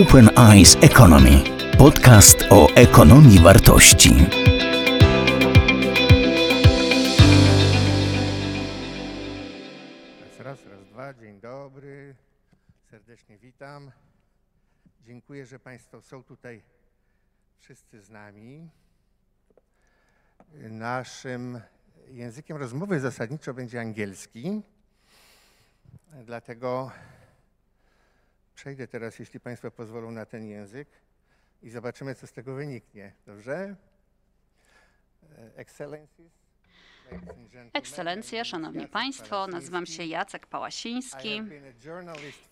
Open Eyes Economy. Podcast o ekonomii wartości. Raz, raz, raz, dwa. Dzień dobry. Serdecznie witam. Dziękuję, że Państwo są tutaj wszyscy z nami. Naszym językiem rozmowy zasadniczo będzie angielski. Dlatego przejdę teraz, jeśli Państwo pozwolą, na ten język i zobaczymy, co z tego wyniknie. Dobrze? Excellencies. Ekscelencje, Szanowni Państwo, nazywam się Jacek Pałasiński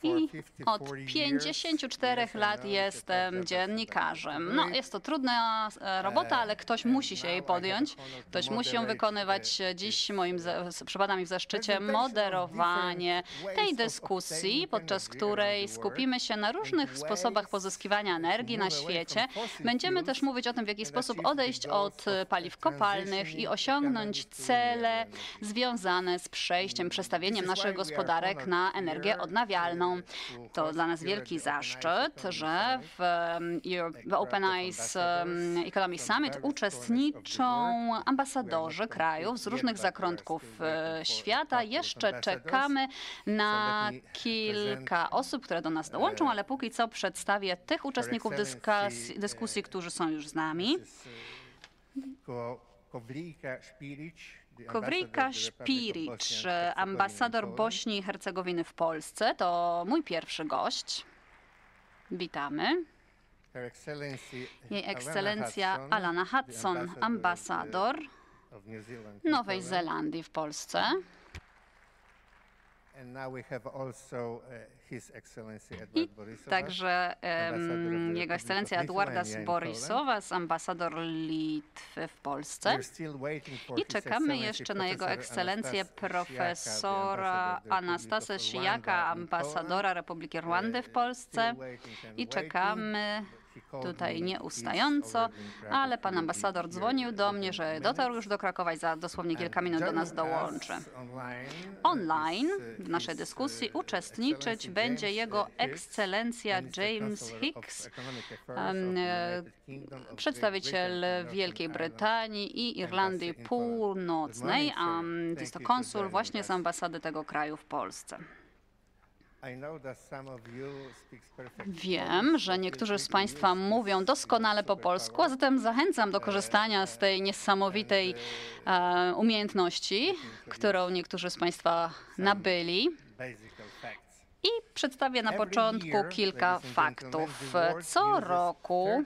I od 54 lat jestem dziennikarzem. No, jest to trudna e, robota, ale ktoś musi się jej podjąć. Ktoś musi ją wykonywać. Dziś moim przypada mi w zaszczycie moderowanie tej dyskusji, podczas której skupimy się na różnych sposobach pozyskiwania energii na świecie. Będziemy też mówić o tym, w jaki sposób odejść od paliw kopalnych i osiągnąć cele związane z przejściem, przestawieniem naszych gospodarek na energię odnawialną. To dla nas wielki zaszczyt, że w, Open Eyes em, Economic Summit uczestniczą ambasadorzy krajów z różnych zakątków e, świata. Jeszcze czekamy na kilka osób, które do nas dołączą, ale póki co przedstawię tych uczestników dyskusji, dyskusji którzy są już z nami. Kowryjka Szpiric, ambasador Bośni i Hercegowiny w Polsce, to mój pierwszy gość. Witamy. Jej ekscelencja Alana Hudson, ambasador Nowej Zelandii w Polsce. I także em, Jego Ekscelencja Edwardas Borisowas, ambasador Litwy w Polsce. I czekamy jeszcze na Jego Ekscelencję profesora Anastasę Sijaka, ambasadora Republiki Rwandy w Polsce. I czekamy tutaj nieustająco, ale pan ambasador dzwonił do mnie, że dotarł już do Krakowa i za dosłownie kilka minut do nas dołączy. Online w naszej dyskusji uczestniczyć będzie jego ekscelencja James Hicks, e, przedstawiciel Wielkiej Brytanii i Irlandii Północnej, a jest to konsul właśnie z ambasady tego kraju w Polsce. Wiem, że niektórzy z Państwa mówią doskonale po polsku, a zatem zachęcam do korzystania z tej niesamowitej e, umiejętności, którą niektórzy z Państwa nabyli. I przedstawię na początku kilka faktów. Co roku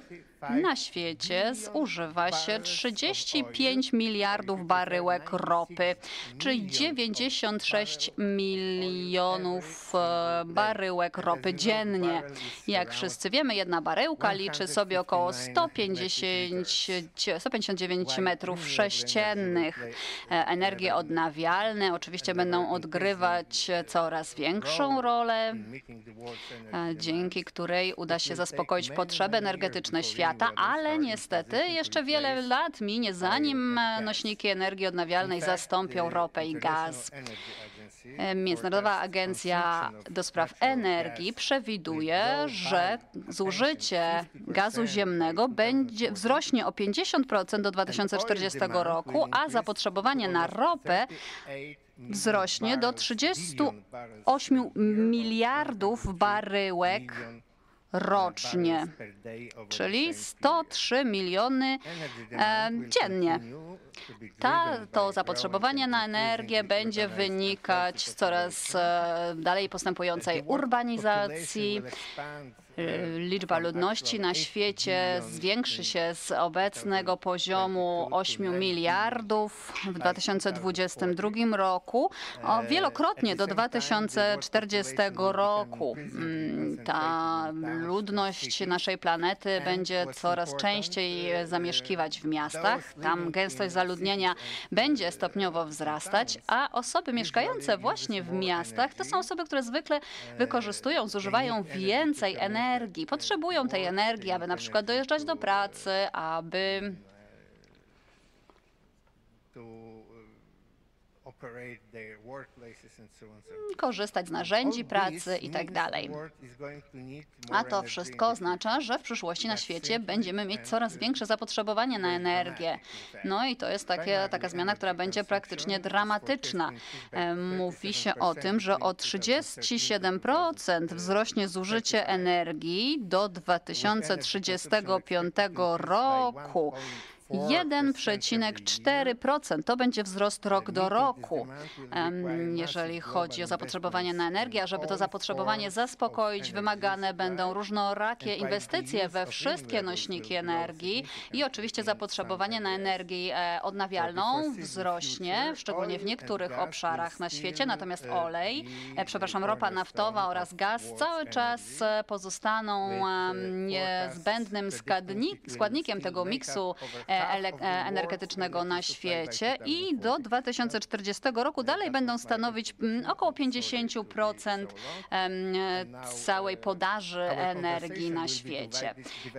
na świecie zużywa się 35 miliardów baryłek ropy, czyli 96 milionów e, baryłek ropy dziennie. Jak wszyscy wiemy, jedna baryłka liczy sobie około 150, 159 metrów sześciennych. E, Energie odnawialne oczywiście będą odgrywać coraz większą rolę, e, dzięki której uda się zaspokoić potrzeby energetyczne świata, ale niestety jeszcze wiele lat minie, zanim e, nośniki energii odnawialnej zastąpią ropę i gaz. E, Międzynarodowa Agencja do Spraw Energii przewiduje, że zużycie gazu ziemnego będzie, wzrośnie o 50% do 2040 roku, a zapotrzebowanie na ropę wzrośnie do 38 miliardów baryłek rocznie, czyli 103 miliony e, dziennie. Ta, to zapotrzebowanie na energię będzie wynikać z coraz e, dalej postępującej urbanizacji. E, Liczba ludności na świecie zwiększy się z obecnego poziomu 8 miliardów w 2022 roku o wielokrotnie do 2040 roku. Mm, Ta ludność naszej planety będzie coraz częściej zamieszkiwać w miastach. Tam gęstość zaludnienia będzie stopniowo wzrastać, a osoby mieszkające właśnie w miastach to są osoby, które zwykle wykorzystują, zużywają więcej energii, potrzebują tej energii, aby na przykład dojeżdżać do pracy, aby korzystać z narzędzi pracy this i tak A to wszystko oznacza, że w przyszłości na świecie będziemy mieć coraz większe zapotrzebowanie na energię. No i to jest takie, taka zmiana, która będzie praktycznie dramatyczna. E, Mówi się o tym, że o 37% wzrośnie zużycie energii do 2035 roku. 1,4% to będzie wzrost rok do roku, jeżeli chodzi o zapotrzebowanie na energię. A żeby to zapotrzebowanie zaspokoić, wymagane będą różnorakie inwestycje we wszystkie nośniki energii i oczywiście zapotrzebowanie na energię e, odnawialną wzrośnie, szczególnie w niektórych obszarach na świecie, natomiast olej, e, przepraszam, ropa naftowa oraz gaz cały czas e, pozostaną niezbędnym składnik, składnikiem tego miksu energetycznego na świecie i do 2040 roku dalej będą stanowić mm, około 50% em, całej podaży energii na świecie.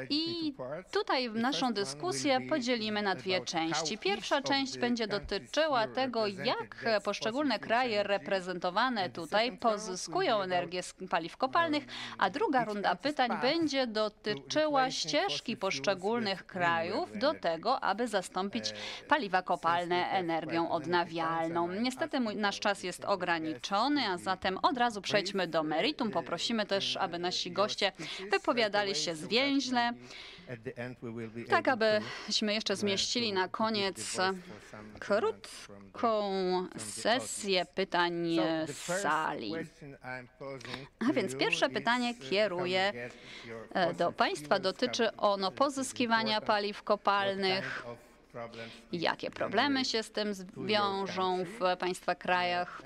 I tutaj naszą dyskusję podzielimy na dwie części. Pierwsza część będzie dotyczyła tego, jak poszczególne kraje reprezentowane tutaj pozyskują energię z paliw kopalnych, a druga runda pytań będzie dotyczyła ścieżki poszczególnych krajów do tego, aby zastąpić paliwa kopalne energią odnawialną. Niestety mój, nasz czas jest ograniczony, a zatem od razu przejdźmy do meritum. Poprosimy też, aby nasi goście wypowiadali się zwięźle, tak abyśmy jeszcze zmieścili na koniec krótką sesję pytań z sali. A więc pierwsze pytanie kieruję e, do Państwa. Dotyczy ono pozyskiwania paliw kopalnych. Jakie problemy się z tym wiążą w Państwa krajach?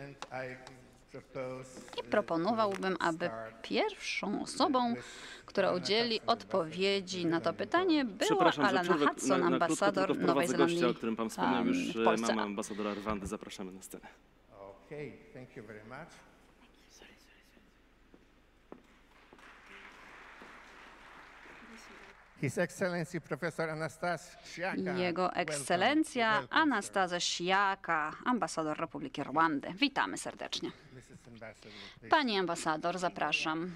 I proponowałbym, aby pierwszą osobą, która udzieli odpowiedzi na to pytanie, była Alana. Hudson, na, na ambasador tylko Nowej Zelandii gościa, o którym pan wspomniał już. e. Mamy ambasadora Rwandy, zapraszamy na scenę. Okay, thank you very much. Jego ekscelencja. Anastaza Siaka, ambasador Republiki Rwandy. Witamy serdecznie. Pani ambasador, zapraszam.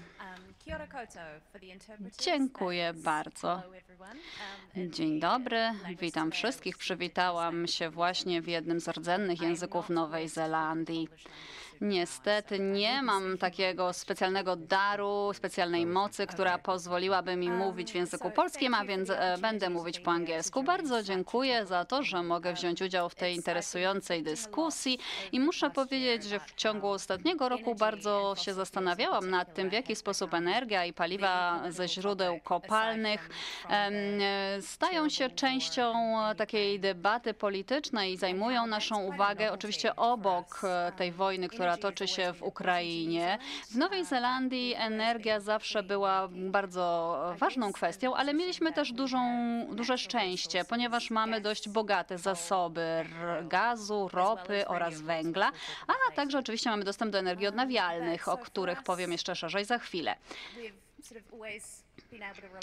Dziękuję bardzo. Um, Dzień dobry, language witam wszystkich. Przywitałam się właśnie w jednym z rdzennych języków Nowej Zelandii. Niestety nie mam takiego specjalnego daru, specjalnej mocy, która pozwoliłaby mi mówić w języku polskim, a więc e, będę mówić po angielsku. Bardzo dziękuję za to, że mogę wziąć udział w tej interesującej dyskusji i muszę powiedzieć, że w ciągu ostatniego roku bardzo się zastanawiałam nad tym, w jaki sposób energia i paliwa ze źródeł kopalnych stają się częścią takiej debaty politycznej i zajmują naszą uwagę oczywiście obok e, tej wojny, która toczy się w Ukrainie. W Nowej Zelandii energia zawsze była bardzo ważną kwestią, ale mieliśmy też dużą, duże szczęście, ponieważ mamy dość bogate zasoby gazu, ropy oraz węgla, a także oczywiście mamy dostęp do energii odnawialnych, o których powiem jeszcze szerzej za chwilę.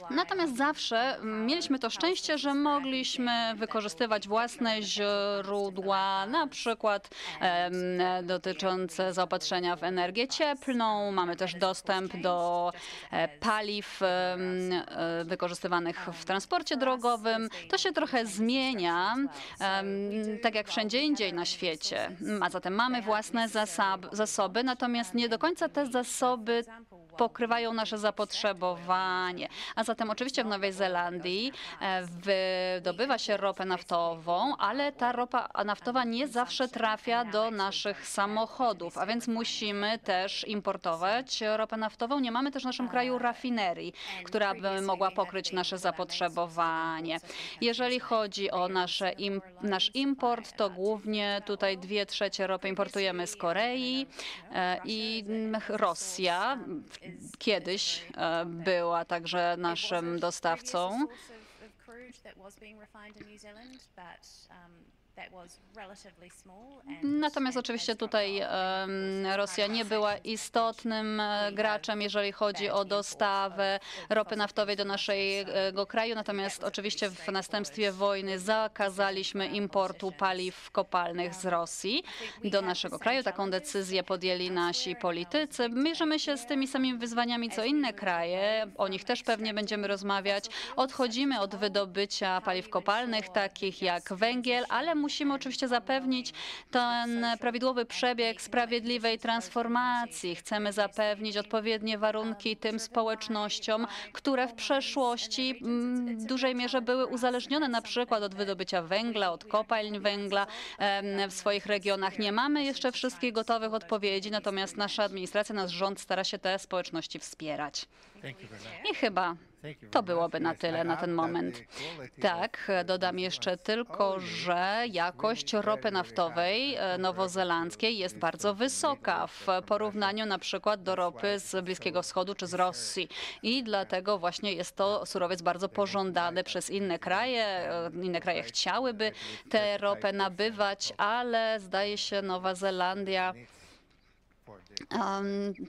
Natomiast zawsze mm, mieliśmy to szczęście, że mogliśmy wykorzystywać własne źródła, na przykład dotyczące zaopatrzenia w energię cieplną. Mamy też dostęp do e, paliw e, wykorzystywanych w transporcie drogowym. To się trochę zmienia, tak jak wszędzie indziej na świecie. A zatem mamy własne zasoby, natomiast nie do końca te zasoby pokrywają nasze zapotrzebowanie. A zatem oczywiście w Nowej Zelandii e, wydobywa się ropę naftową, ale ta ropa naftowa nie zawsze trafia do naszych samochodów, a więc musimy też importować ropę naftową. Nie mamy też w naszym kraju rafinerii, która by mogła pokryć nasze zapotrzebowanie. Jeżeli chodzi o nasze im, nasz import, to głównie tutaj dwie trzecie ropy importujemy z Korei e, i Rosja kiedyś e, była także naszym dostawcą. Natomiast oczywiście tutaj Rosja nie była istotnym e, graczem, jeżeli chodzi o dostawę ropy naftowej do naszego kraju. Natomiast oczywiście w następstwie wojny zakazaliśmy importu paliw kopalnych z Rosji do naszego kraju. Taką decyzję podjęli nasi politycy. Mierzymy się z tymi samymi wyzwaniami co inne kraje. O nich też pewnie będziemy rozmawiać. Odchodzimy od wydobycia paliw kopalnych, takich jak węgiel, ale musimy oczywiście zapewnić ten prawidłowy przebieg sprawiedliwej transformacji. Chcemy zapewnić odpowiednie warunki tym społecznościom, które w przeszłości mm, w dużej mierze były uzależnione na przykład od wydobycia węgla, od kopalń węgla w swoich regionach. Nie mamy jeszcze wszystkich gotowych odpowiedzi, natomiast nasza administracja, nasz rząd stara się te społeczności wspierać. I chyba to byłoby na tyle na ten moment. Tak, dodam jeszcze tylko, że jakość ropy naftowej e, nowozelandzkiej jest bardzo wysoka w porównaniu na przykład do ropy z Bliskiego Wschodu czy z. Rosji. I dlatego właśnie jest to surowiec bardzo pożądany przez inne kraje. E, Inne kraje chciałyby tę ropę nabywać, ale zdaje się Nowa Zelandia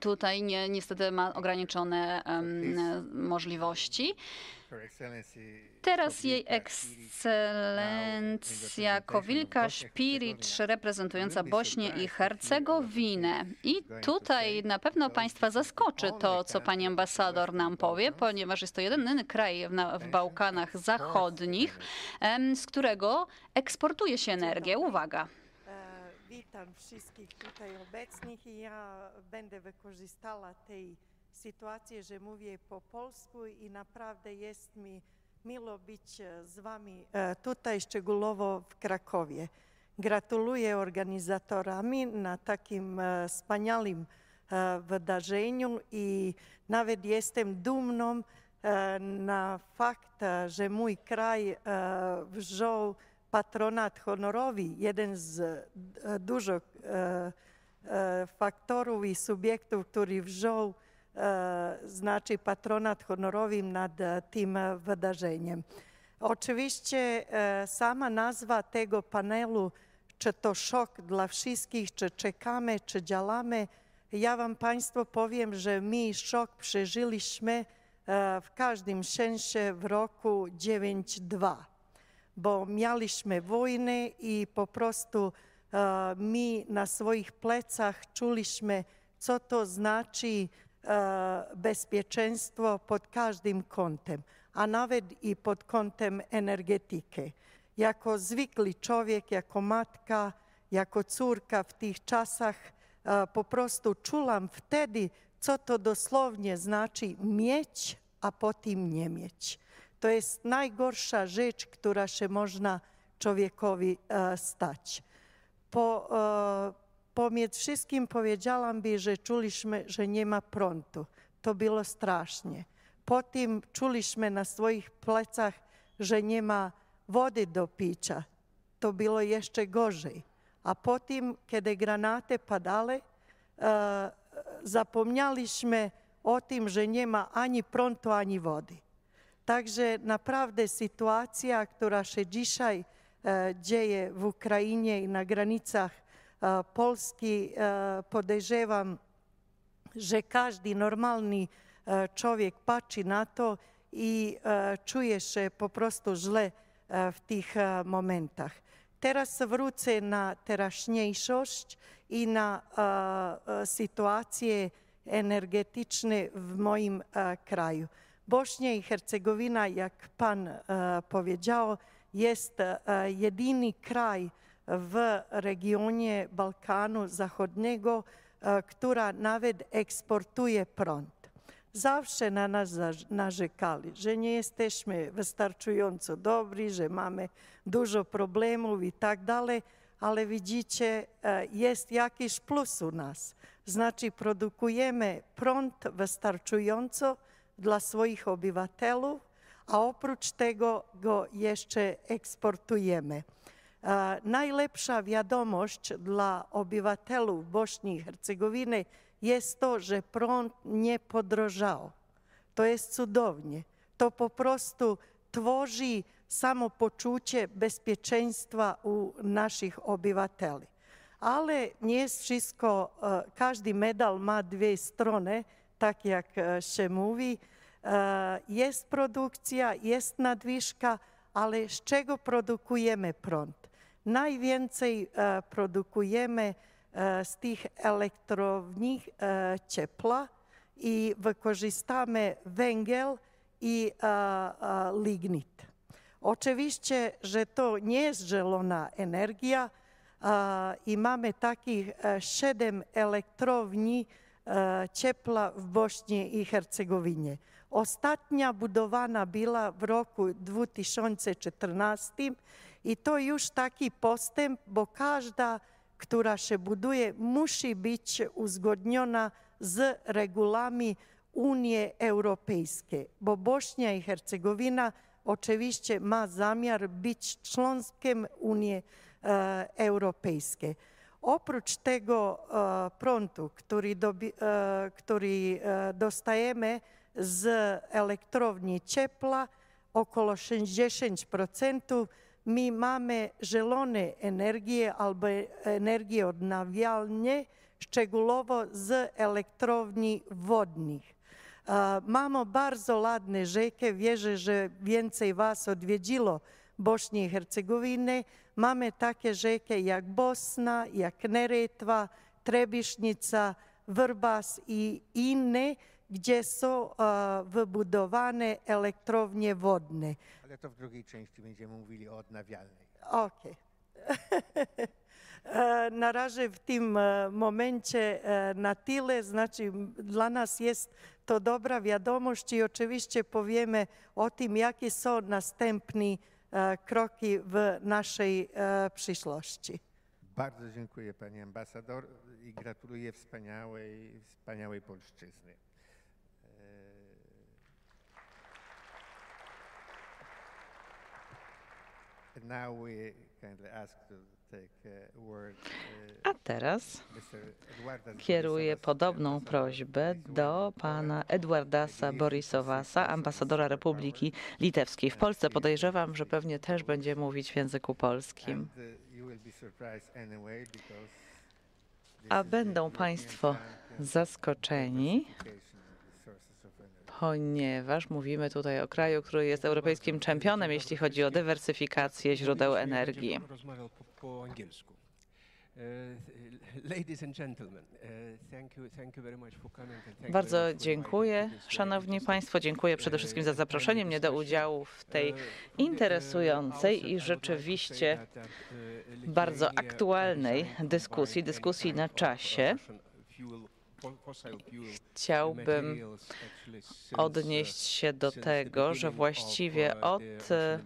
tutaj nie, niestety ma ograniczone możliwości. Teraz jej ekscelencja Kowilka Szpiricz, reprezentująca Bośnię i Hercegowinę. I tutaj na pewno Państwa zaskoczy to, co Pani ambasador nam powie, ponieważ jest to jedyny kraj w, w Bałkanach Zachodnich, z którego eksportuje się energię. Uwaga. Witam wszystkich tutaj obecnych i ja będę wykorzystała tej sytuacji, że mówię po polsku i naprawdę jest mi miło być e, z Wami e, tutaj, szczegółowo w Krakowie. Gratuluję organizatorami na takim e, wspaniałym wydarzeniu i nawet jestem dumną na fakt, że mój kraj wziął patronat honorowy, jeden z e, dużo e, e, faktorów i subiektów, który wziął znaczy patronat honorowy nad tym wydarzeniem. Oczywiście sama nazwa tego panelu, czy to szok dla wszystkich, czy czekamy, czy działamy, ja wam Państwo powiem, że my szok przeżyliśmy w każdym sensie w roku 9-2 bo mieliśmy wojnę i po prostu e, my na swoich plecach czuliśmy, co to znaczy e, bezpieczeństwo pod każdym kątem, a nawet i pod kątem energetyki. Jako zwykły człowiek, jako matka, jako córka w tych czasach e, po prostu czułam wtedy, co to dosłownie znaczy mieć, a potem nie mieć. To jest najgorsza rzecz, która się można człowiekowi e, stać. Po, e, pomiędzy wszystkim powiedziałam by, że czuliśmy, że nie ma prądu. To było strasznie. Potem czuliśmy na swoich plecach, że nie ma wody do picia. To było jeszcze gorzej. A potem, kiedy granaty padały, e, zapomnieliśmy o tym, że nie ma ani prądu, ani wody. Takže napravde situacija, ktorá še dzisiaj e, dzieje v Ukrajine i na granicach e, Polski, e, podeževam, že každý normálny čovjek pači na to i čuje še poprosto žle v tých momentách. Teraz vruce na terašnjejšošć i na situácie energetične v mojim kraju. Bośnia i Hercegowina, jak pan e, powiedział, jest e, jedyny kraj w regionie Balkanu Zachodniego, e, która nawet eksportuje prąd. Zawsze na nas narzekali, że nie jesteśmy wystarczająco dobrzy, że mamy dużo problemów i tak dalej, ale widzicie, jest jakiś plus u nas. Znaczy produkujemy prąd wystarczająco dla swoich obywatelów, a oprócz tego go jeszcze eksportujemy. E, najlepsza dla obywatelów Bośni i Hercegowiny jest to, że prąd nie podrożał. To jest cudownie. To po prostu tworzy samopoczucie bezpieczeństwa u naszych obywateli. Ale nie jest wszystko, e, medal ma dwie strony, tak jak e, się mówi. E, Jest produkcja, jest nadwyżka, ale z czego produkujemy prąd? Najwięcej e, produkujemy z tych elektrowni ciepła i wykorzystamy węgiel i lignit. Oczywiście, że to nie jest zielona energia i mamy takich siedem elektrowni ciepła w Bośni i Hercegowinie. Ostatnia budowana była w roku 2014 i to już taki postęp, bo każda, która się buduje, musi być uzgodniona z regułami Unii Europejskiej, bo Bośnia i Hercegowina oczywiście ma zamiar być członkiem Unii e, Europejskiej. Oprócz tego e, prądu, który, dobi, e, który e, dostajemy z elektrowni ciepła, około 60%, my mamy zielone energię albo energię odnawialne, szczegółowo z elektrowni wodnych. Mamy bardzo ładne rzeki, wierzę, że więcej Was odwiedziło Bośnię i Hercegowinę. Mamy takie rzeki jak Bosna, jak Neretwa, Trebisznica, Wrbas i inne, gdzie są e, wybudowane elektrownie wodne. Ale to w drugiej części będziemy mówili o odnawialnej. Okej. E, Na razie w tym e, momencie e, na tyle, znaczy dla nas jest to dobra wiadomość i oczywiście powiemy o tym, jakie są następne e, kroki w naszej e, przyszłości. Bardzo dziękuję pani ambasador i gratuluję wspaniałej, wspaniałej polszczyzny. Uh, Now we kindly ask to word uh, A teraz kieruję podobną prośbę do pana. Edwardasa Borisowasa, ambasadora Republiki Litewskiej w Polsce. Podejrzewam, że pewnie też będzie mówić w języku polskim. A będą państwo zaskoczeni, ponieważ mówimy tutaj o kraju, który jest europejskim czempionem, jeśli chodzi o dywersyfikację źródeł energii. Bardzo dziękuję, szanowni państwo. Dziękuję przede wszystkim za zaproszenie mnie do udziału w tej interesującej i rzeczywiście bardzo aktualnej dyskusji, dyskusji na czasie. Chciałbym odnieść się do tego, że właściwie od e,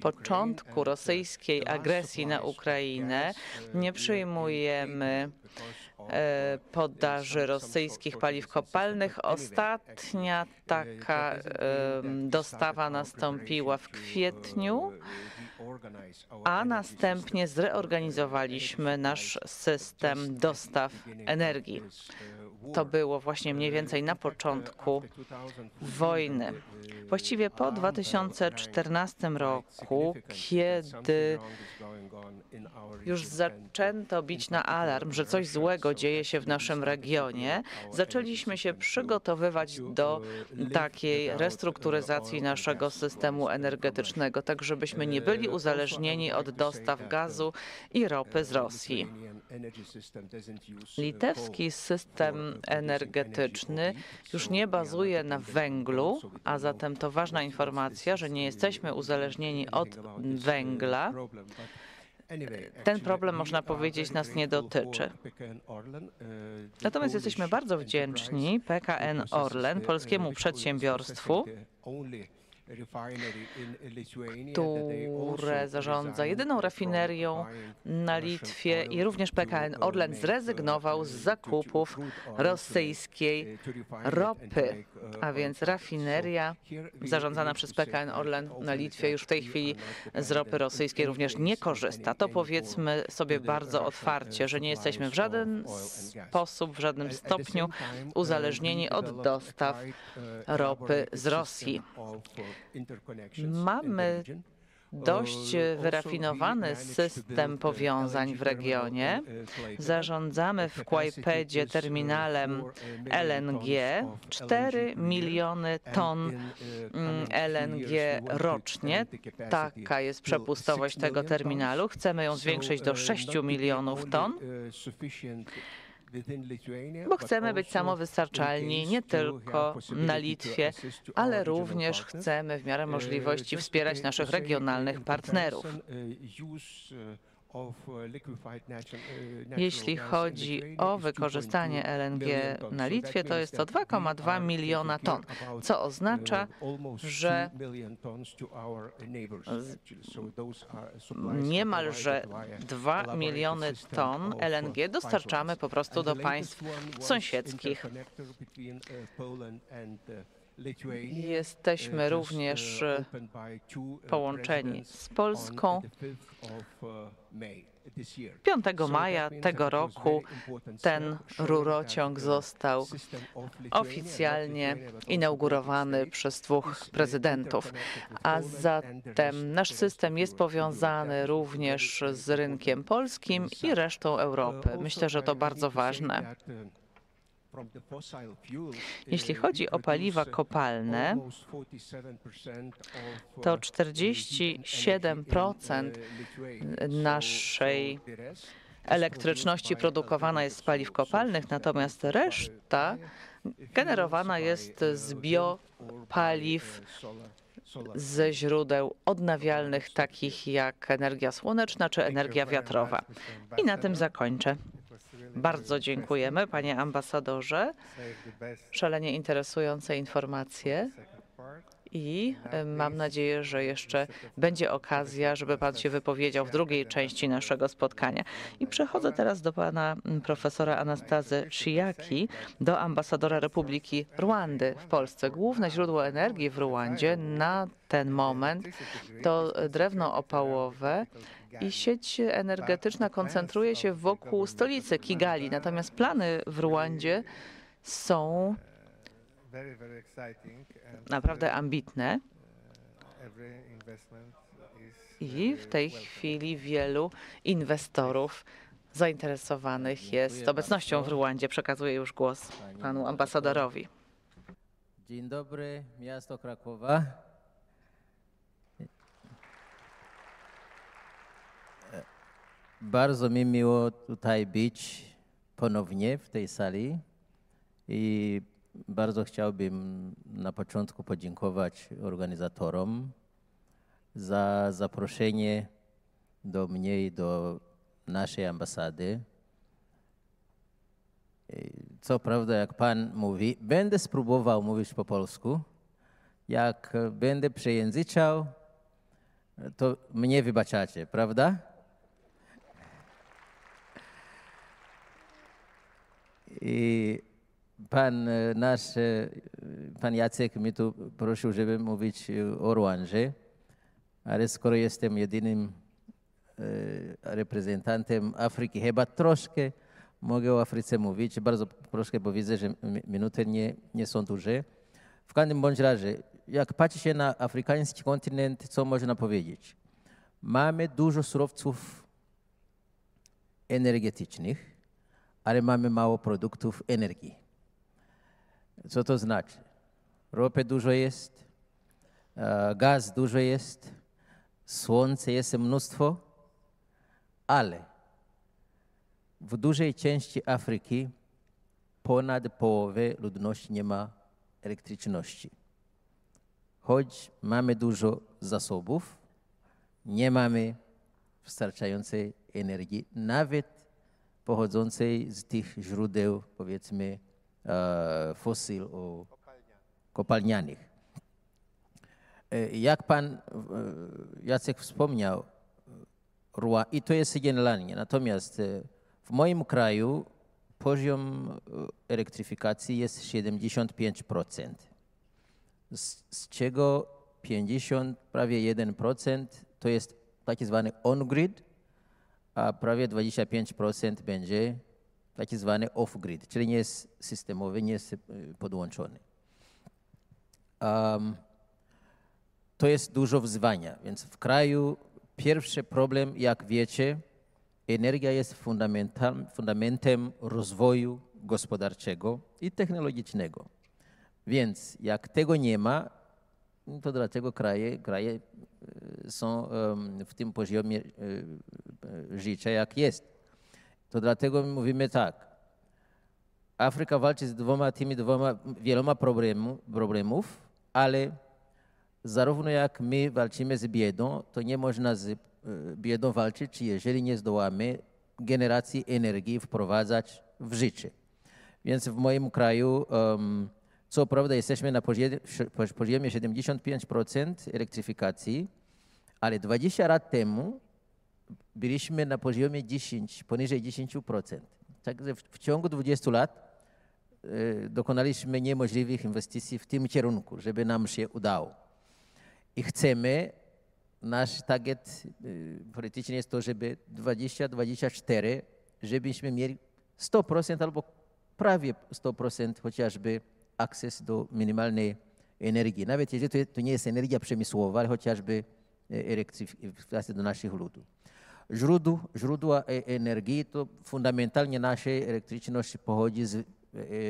początku rosyjskiej agresji na Ukrainę nie przyjmujemy podaży rosyjskich paliw kopalnych. Ostatnia taka em, dostawa nastąpiła w kwietniu, a następnie zreorganizowaliśmy nasz system dostaw energii. To było właśnie mniej więcej na początku wojny. Właściwie po 2014 roku, kiedy już zaczęto bić na alarm, że coś złego dzieje się w naszym regionie, zaczęliśmy się przygotowywać do takiej restrukturyzacji naszego systemu energetycznego, tak żebyśmy nie byli uzależnieni od dostaw gazu i ropy z Rosji. Litewski system energetyczny już nie bazuje na węglu, a zatem to ważna informacja, że nie jesteśmy uzależnieni od węgla. Ten problem, można powiedzieć, nas nie dotyczy. Natomiast jesteśmy bardzo wdzięczni PKN Orlen, polskiemu przedsiębiorstwu, które zarządza jedyną rafinerią na Litwie i również PKN Orlen zrezygnował z zakupów rosyjskiej ropy, a więc rafineria zarządzana przez PKN Orlen na Litwie już w tej chwili z ropy rosyjskiej również nie korzysta. To powiedzmy sobie bardzo otwarcie, że nie jesteśmy w żaden sposób, w żadnym stopniu uzależnieni od dostaw ropy z Rosji. Mamy dość wyrafinowany system powiązań w regionie. Zarządzamy w Kłajpedzie terminalem LNG 4 miliony ton mm, LNG rocznie. Taka jest przepustowość tego terminalu. Chcemy ją zwiększyć do 6 milionów ton bo chcemy być samowystarczalni nie tylko na Litwie, ale również chcemy w miarę możliwości wspierać naszych regionalnych partnerów. Jeśli chodzi o wykorzystanie LNG na Litwie, to jest to 2,2 miliona ton, co oznacza, że niemalże 2 miliony ton LNG dostarczamy po prostu do państw sąsiedzkich. Jesteśmy również połączeni z Polską. 5 maja tego roku ten rurociąg został oficjalnie inaugurowany przez dwóch prezydentów, a zatem nasz system jest powiązany również z rynkiem polskim i resztą Europy. Myślę, że to bardzo ważne. Jeśli chodzi o paliwa kopalne, to 47% naszej elektryczności produkowana jest z paliw kopalnych, natomiast reszta generowana jest z biopaliw ze źródeł odnawialnych, takich jak energia słoneczna czy energia wiatrowa. I na tym zakończę. Bardzo dziękujemy, panie ambasadorze. Szalenie interesujące informacje. I mam nadzieję, że jeszcze będzie okazja, żeby Pan się wypowiedział w drugiej części naszego spotkania. I przechodzę teraz do Pana profesora Anastazy Shiaki, do ambasadora Republiki Rwandy w Polsce. Główne źródło energii w Rwandzie na ten moment to drewno opałowe i sieć energetyczna koncentruje się wokół stolicy Kigali. Natomiast plany w Rwandzie są naprawdę ambitne. I w tej chwili wielu inwestorów zainteresowanych jest obecnością w Rwandzie. Przekazuję już głos panu ambasadorowi. Dzień dobry, miasto Krakowa. Bardzo mi miło tutaj być ponownie w tej sali i bardzo chciałbym na początku podziękować organizatorom za zaproszenie do mnie i do naszej ambasady. Co prawda, jak pan mówi, będę spróbował mówić po polsku. Jak będę przejęzyczał, to mnie wybaczacie, prawda? I pan nasz, pan Jacek mnie tu prosił, żeby mówić o Rwandzie, ale skoro jestem jedynym reprezentantem Afryki, chyba troszkę mogę o Afryce mówić, bardzo troszkę, bo widzę, że minuty nie, nie są duże. W każdym bądź razie, jak patrzy się na afrykański kontynent, co można powiedzieć? Mamy dużo surowców energetycznych, ale mamy mało produktów energii. Co to znaczy? Ropy dużo jest, gaz dużo jest, słońce jest mnóstwo, ale w dużej części Afryki ponad połowy ludności nie ma elektryczności. Choć mamy dużo zasobów, nie mamy wystarczającej energii, nawet pochodzącej z tych źródeł, powiedzmy, e, fosyl o kopalnianych. E, jak pan e, Jacek wspomniał, Rua, i to jest generalnie, natomiast e, w moim kraju poziom elektryfikacji jest 75%, z, z czego 50, prawie 1% to jest taki zwany on-grid, a prawie 25% będzie taki zwany off-grid, czyli nie jest systemowy, nie jest podłączony. Um, to jest dużo wyzwania. Więc w kraju pierwszy problem, jak wiecie, energia jest fundamentem, rozwoju gospodarczego i technologicznego. Więc jak tego nie ma, to dlaczego kraje, kraje e, są w tym poziomie e, życia, jak jest? To dlatego mówimy tak. Afryka walczy z dwoma tymi dwoma wieloma problemu, problemów, ale zarówno jak my walczymy z biedą, to nie można z e, biedą walczyć, jeżeli nie zdołamy generacji energii wprowadzać w życie. Więc w moim kraju, em, co prawda, jesteśmy na poziomie, poziomie 75% elektryfikacji, ale 20 lat temu byliśmy na poziomie 10, poniżej 10%. Także w, w ciągu 20 lat e, dokonaliśmy niemożliwych inwestycji w tym kierunku, żeby nam się udało. I chcemy, nasz target y, polityczny jest to, żeby 2024, żebyśmy mieli 100% albo prawie 100% chociażby akces do minimalnej energii. Nawet jeżeli to, to nie jest energia przemysłowa, ale chociażby e, elektryfikacja do naszych ludów. Źródło, źródła e- energii to fundamentalnie naszej elektryczności pochodzi z e,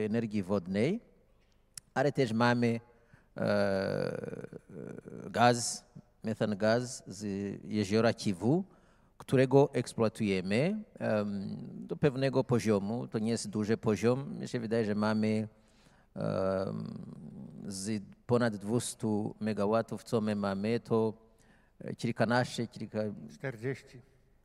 energii wodnej, ale też mamy e, gaz, metan gaz z jeziora Kiwu, którego eksploatujemy em, do pewnego poziomu. To nie jest duży poziom. Mi się wydaje, że mamy z ponad 200 megawatów, co my mamy, to kilkanaście, kilka, 40,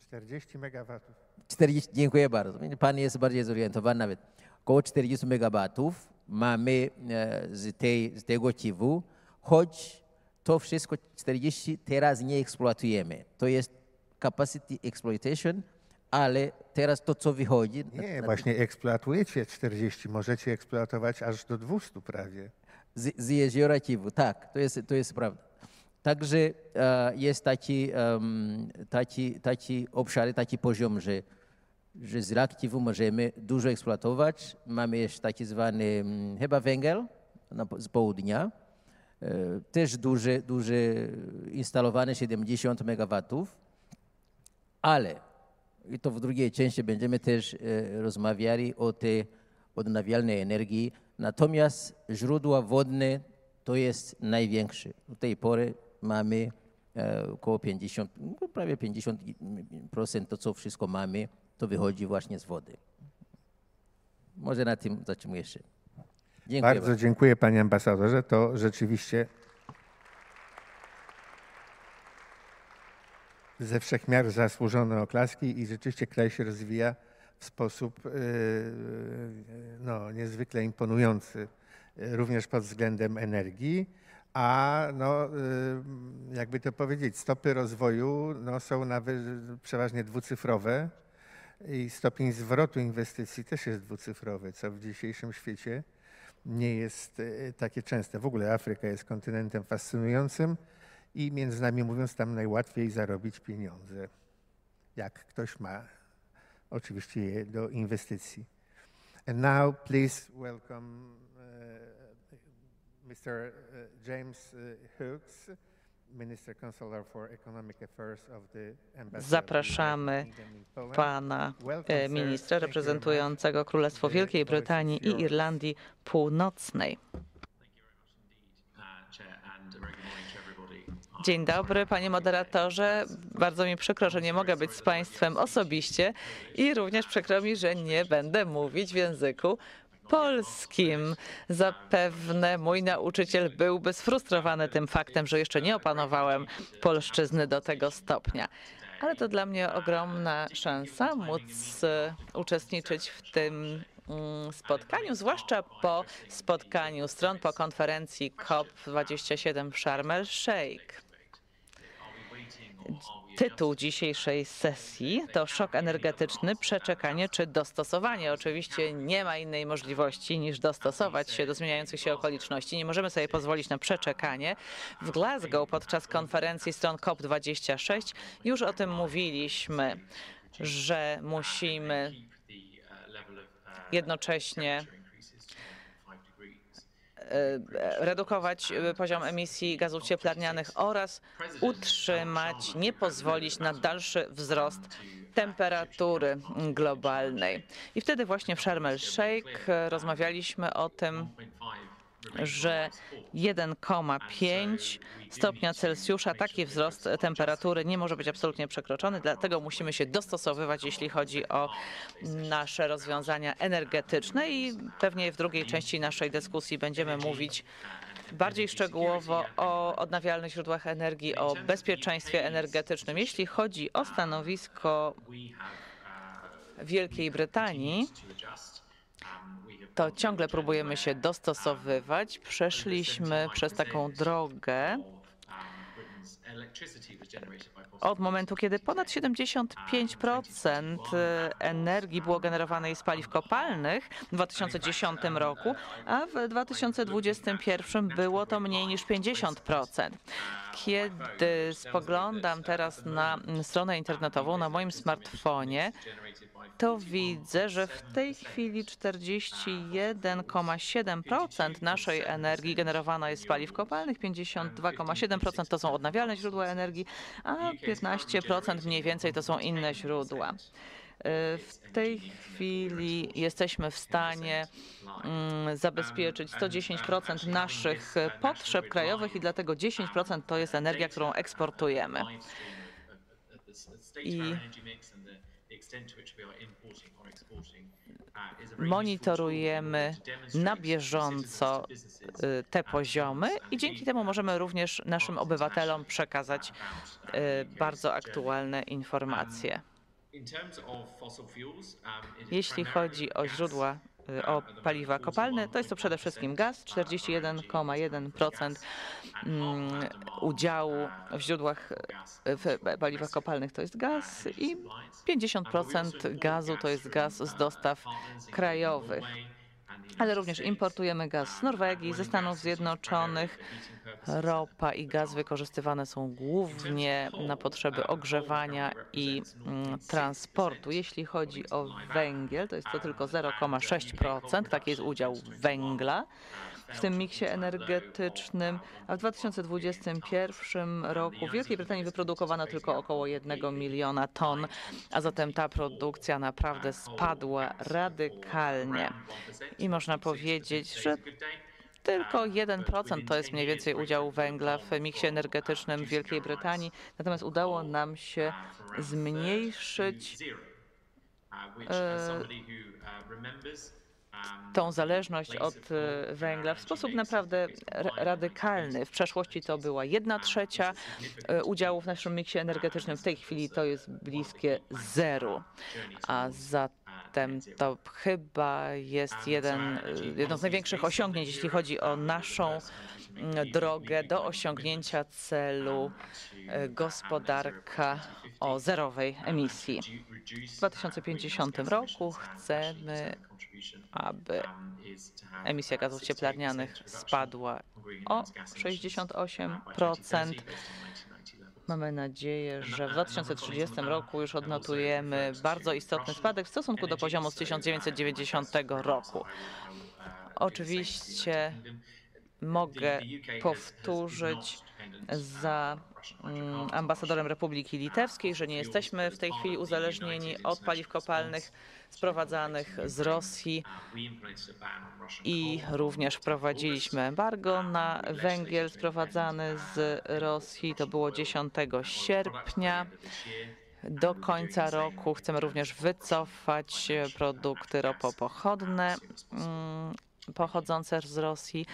40 megawatów. 40, dziękuję bardzo. Pan jest bardziej zorientowany nawet. Około 40 megawatów mamy e, z, tej, z tego Kiwu, choć to wszystko 40 teraz nie eksploatujemy. To jest capacity exploitation, ale teraz to, co wychodzi... Nie, na- właśnie eksploatujecie 40, możecie eksploatować aż do 200 prawie. z, z jeziora Kiwu. Tak, to jest, to jest prawda. Także e, jest taki, taki, taki obszar, taki poziom, że, że z rak Kiwu możemy dużo eksploatować. Mamy jeszcze taki zwany mm, chyba węgiel z południa. E, też duży, duży instalowany 70 megawatów, ale i to w drugiej części będziemy też e, rozmawiali o tej odnawialnej energii. Natomiast źródła wodne to jest największe. Do tej pory mamy e, około 50, no, prawie 50% to, co wszystko mamy, to wychodzi właśnie z wody. Może na tym zatrzymuję się. Dziękuję Bardzo dziękuję panie ambasadorze. To rzeczywiście ze wszechmiar zasłużone oklaski i rzeczywiście kraj się rozwija w sposób yy, no, niezwykle imponujący, również pod względem energii. A no, yy, jakby to powiedzieć, stopy rozwoju no, są nawet przeważnie dwucyfrowe i stopień zwrotu inwestycji też jest dwucyfrowy, co w dzisiejszym świecie nie jest e, takie częste. W ogóle Afryka jest kontynentem fascynującym i między nami mówiąc, tam najłatwiej zarobić pieniądze, jak ktoś ma oczywiście je do inwestycji. And now please welcome uh, Mr. uh, James uh, Hooks, Minister Consular for Economic Affairs of the Embassy of the Zapraszamy United Kingdom in Poland. pana e, ministra reprezentującego Królestwo Wielkiej Brytanii i. Irlandii Północnej. Dzień dobry, panie moderatorze. Bardzo mi przykro, że nie mogę być z państwem osobiście i również przykro mi, że nie będę mówić w języku polskim. Zapewne mój nauczyciel byłby sfrustrowany tym faktem, że jeszcze nie opanowałem polszczyzny do tego stopnia. Ale to dla mnie ogromna szansa móc e, uczestniczyć w tym mm, spotkaniu, zwłaszcza po spotkaniu stron po konferencji COP27 w Sharm el Sheikh. Tytuł dzisiejszej sesji to szok energetyczny, przeczekanie czy dostosowanie. Oczywiście nie ma innej możliwości niż dostosować się do zmieniających się okoliczności. Nie możemy sobie pozwolić na przeczekanie. W Glasgow podczas konferencji stron COP26 już o tym mówiliśmy, że musimy jednocześnie redukować e, poziom emisji gazów cieplarnianych oraz utrzymać, nie pozwolić na dalszy wzrost temperatury globalnej. I wtedy właśnie w Sharm el-Sheikh e, rozmawialiśmy o tym, że 1,5 stopnia Celsjusza taki wzrost temperatury nie może być absolutnie przekroczony, dlatego musimy się dostosowywać, jeśli chodzi o nasze rozwiązania energetyczne i pewnie w drugiej części naszej dyskusji będziemy mówić bardziej szczegółowo o odnawialnych źródłach energii, o bezpieczeństwie energetycznym. Jeśli chodzi o stanowisko Wielkiej Brytanii, to ciągle próbujemy się dostosowywać. Przeszliśmy przez taką drogę od momentu, kiedy ponad 75% energii było generowanej z paliw kopalnych w 2010 roku, a w 2021 było to mniej niż 50%. Kiedy spoglądam teraz na stronę internetową na moim smartfonie, to widzę, że w tej chwili 41,7% naszej energii generowana jest z paliw kopalnych, 52,7% to są odnawialne źródła energii, a 15% mniej więcej to są inne źródła. W tej chwili jesteśmy w stanie mm, zabezpieczyć 110% naszych potrzeb krajowych i dlatego 10% to jest energia, którą eksportujemy. I monitorujemy na bieżąco y, te poziomy i dzięki temu możemy również naszym obywatelom przekazać y, bardzo aktualne informacje. Jeśli chodzi o źródła o paliwa kopalne, to jest to przede wszystkim gaz, 41,1% mm, udziału w źródłach, w paliwach kopalnych to jest gaz i 50% gazu to jest gaz z dostaw krajowych. Ale również importujemy gaz z Norwegii, ze Stanów Zjednoczonych. Ropa i gaz wykorzystywane są głównie na potrzeby ogrzewania i mm, transportu. Jeśli chodzi o węgiel, to jest to tylko 0,6%, taki jest udział węgla w tym miksie energetycznym, a w 2021 roku w Wielkiej Brytanii wyprodukowano tylko około 1 miliona ton, a zatem ta produkcja naprawdę spadła radykalnie. I można powiedzieć, że tylko 1% to jest mniej więcej udział węgla w miksie energetycznym w Wielkiej Brytanii, natomiast udało nam się zmniejszyć e, tą zależność od e, węgla w sposób naprawdę radykalny. W przeszłości to była jedna trzecia e, udziału w naszym miksie energetycznym, w tej chwili to jest bliskie zeru, a zatem to chyba jest jeden, jedno z największych osiągnięć, jeśli chodzi o naszą drogę do osiągnięcia celu e, gospodarka o zerowej emisji. W 2050 roku chcemy, aby emisja gazów cieplarnianych spadła o 68%. Mamy nadzieję, że w 2030 roku już odnotujemy bardzo istotny spadek w stosunku do poziomu z 1990 roku. Oczywiście mogę powtórzyć za ambasadorem Republiki Litewskiej, że nie jesteśmy w tej chwili uzależnieni od paliw kopalnych sprowadzanych z Rosji i również wprowadziliśmy embargo na węgiel sprowadzany z Rosji. To było 10 sierpnia. Do końca roku chcemy również wycofać produkty ropopochodne mm, pochodzące z Rosji.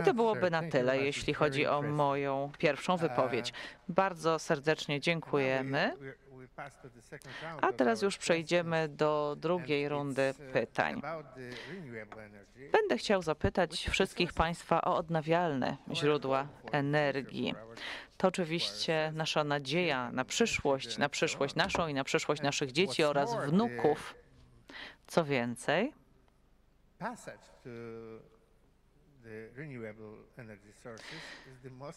I to byłoby na tyle, jeśli chodzi o moją pierwszą wypowiedź. Bardzo serdecznie dziękujemy. A teraz już przejdziemy do drugiej rundy pytań. Będę chciał zapytać wszystkich Państwa o odnawialne źródła energii. To oczywiście nasza nadzieja na przyszłość, na przyszłość naszą i na przyszłość naszych dzieci oraz wnuków. Co więcej,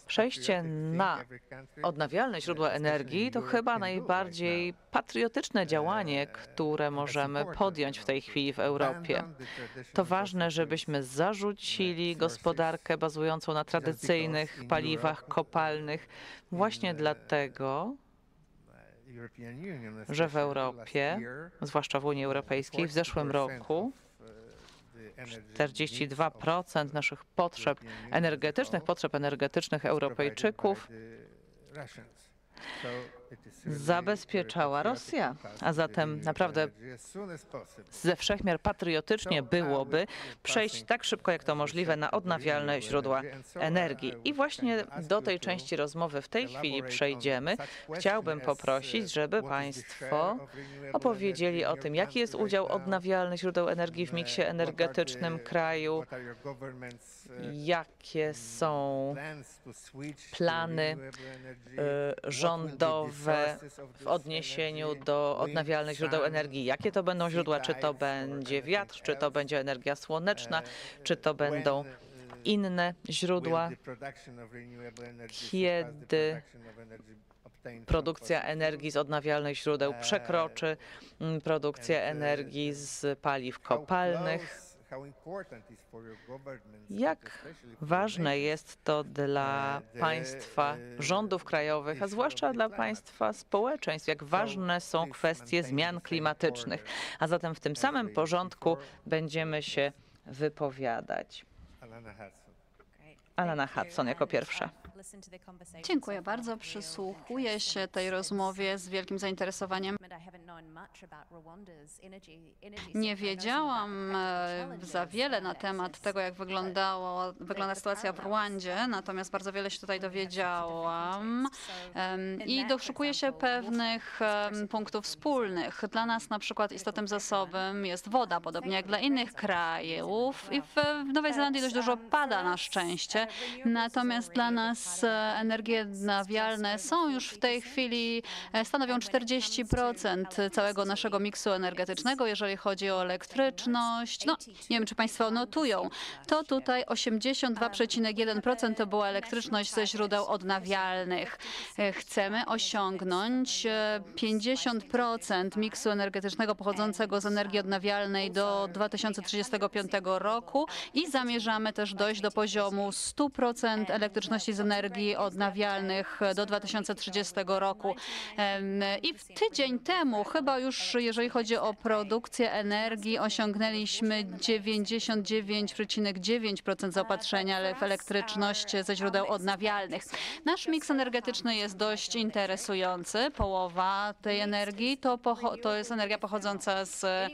Przejście na odnawialne źródła energii to chyba najbardziej patriotyczne działanie, które możemy podjąć w tej chwili w Europie. To ważne, żebyśmy zarzucili gospodarkę bazującą na tradycyjnych paliwach kopalnych. Właśnie dlatego, że w Europie, zwłaszcza w Unii Europejskiej, w zeszłym roku 42% naszych potrzeb energetycznych, potrzeb energetycznych Europejczyków zabezpieczała Rosja. A zatem naprawdę ze wszechmiar patriotycznie byłoby przejść tak szybko jak to możliwe na odnawialne źródła energii. I właśnie do tej części rozmowy w tej chwili przejdziemy. Chciałbym poprosić, żeby Państwo opowiedzieli o tym, jaki jest udział odnawialnych źródeł energii w miksie energetycznym kraju, jakie są plany y, rządowe w odniesieniu do odnawialnych źródeł energii. Jakie to będą źródła? Czy to będzie wiatr, czy to będzie energia słoneczna, czy to będą inne źródła? Kiedy produkcja energii z odnawialnych źródeł przekroczy mm, produkcję energii z paliw kopalnych? Jak ważne jest to dla państwa rządów krajowych, a zwłaszcza dla państwa społeczeństw, jak ważne są kwestie zmian klimatycznych. A zatem w tym samym porządku będziemy się wypowiadać. Alana Hudson. Jako pierwsza. Dziękuję bardzo. Przysłuchuję się tej rozmowie z wielkim zainteresowaniem. Nie wiedziałam e, za wiele na temat tego, jak wyglądało, wygląda sytuacja w Rwandzie, natomiast bardzo wiele się tutaj dowiedziałam. i doszukuję się pewnych punktów wspólnych. Dla nas na przykład istotnym zasobem jest woda, podobnie jak dla innych krajów. I w, w Nowej Zelandii dość dużo pada na szczęście, natomiast dla nas e, energie odnawialne są już w tej chwili, e, stanowią 40% całego naszego miksu energetycznego, jeżeli chodzi o elektryczność. No, nie wiem, czy Państwo notują, to tutaj 82,1% to była elektryczność ze źródeł odnawialnych. E, Chcemy osiągnąć e, 50% miksu energetycznego pochodzącego z energii odnawialnej do 2035 roku i zamierzamy też dojść do poziomu 100% elektryczności z energii odnawialnych do 2030 roku. I tydzień temu, chyba już jeżeli chodzi o produkcję energii, osiągnęliśmy 99,9% zaopatrzenia w elektryczność ze źródeł odnawialnych. Nasz miks energetyczny jest dość interesujący. Połowa tej energii to, to jest energia pochodząca z em,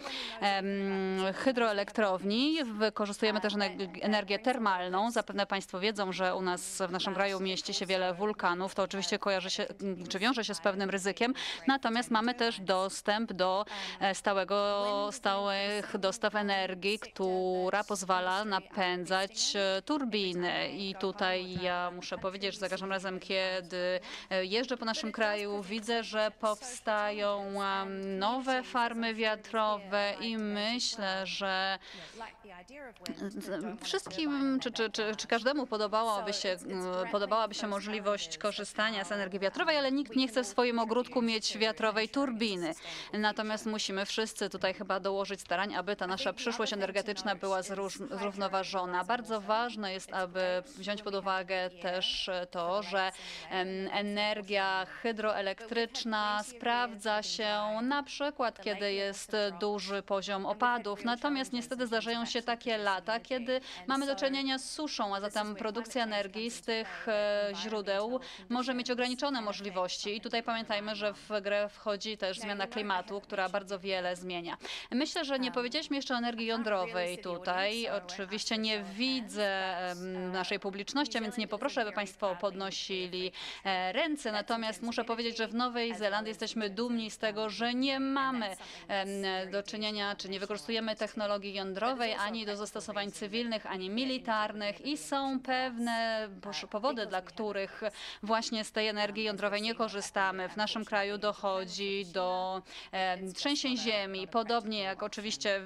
hydroelektrowni. Wykorzystujemy też ener- energię termalną. Zapewne Państwo wiedzą, że u nas w naszym kraju mieści się wiele wulkanów. To oczywiście kojarzy się, czy wiąże się z pewnym ryzykiem. Natomiast mamy też dostęp do e, stałego, stałych dostaw energii, która pozwala napędzać e, turbiny. I tutaj ja muszę powiedzieć, że za każdym razem, kiedy e, jeżdżę po naszym kraju, widzę, że powstają em, nowe farmy wiatrowe i myślę, że wszystkim, czy, czy, czy, czy każdemu podobałoby się, podobałaby się możliwość korzystania z energii wiatrowej, ale nikt nie chce w swoim ogródku mieć wiatrowej turbiny. Natomiast musimy wszyscy tutaj chyba dołożyć starań, aby ta nasza przyszłość energetyczna była zrównoważona. Bardzo ważne jest, aby wziąć pod uwagę też to, że energia hydroelektryczna sprawdza się na przykład, kiedy jest duży poziom opadów. Natomiast niestety zdarzają się takie lata, kiedy mamy do czynienia z suszą, a zatem produkcja energii z tych źródeł może mieć ograniczone możliwości. I tutaj pamiętajmy, że w grę wchodzi też zmiana klimatu, która bardzo wiele zmienia. Myślę, że nie powiedzieliśmy jeszcze o energii jądrowej tutaj. Oczywiście nie widzę em, naszej publiczności, a więc nie poproszę, aby Państwo podnosili e, ręce. Natomiast muszę powiedzieć, że w Nowej Zelandii jesteśmy dumni z tego, że nie mamy do czynienia, czy nie wykorzystujemy technologii jądrowej ani do zastosowań cywilnych, ani militarnych. i są pewne posz- powody, dla których właśnie z tej energii jądrowej nie korzystamy. W naszym kraju dochodzi do trzęsień ziemi, podobnie jak oczywiście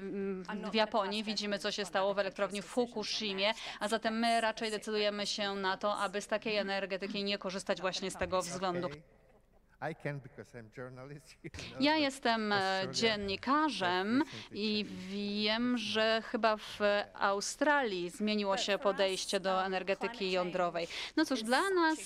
w Japonii. Widzimy, co się stało w elektrowni w Fukushimie, a zatem my raczej decydujemy się na to, aby z takiej energetyki nie korzystać właśnie z tego względu. Ja jestem e, dziennikarzem i wiem, że chyba w Australii zmieniło się podejście do energetyki jądrowej. No cóż, dla nas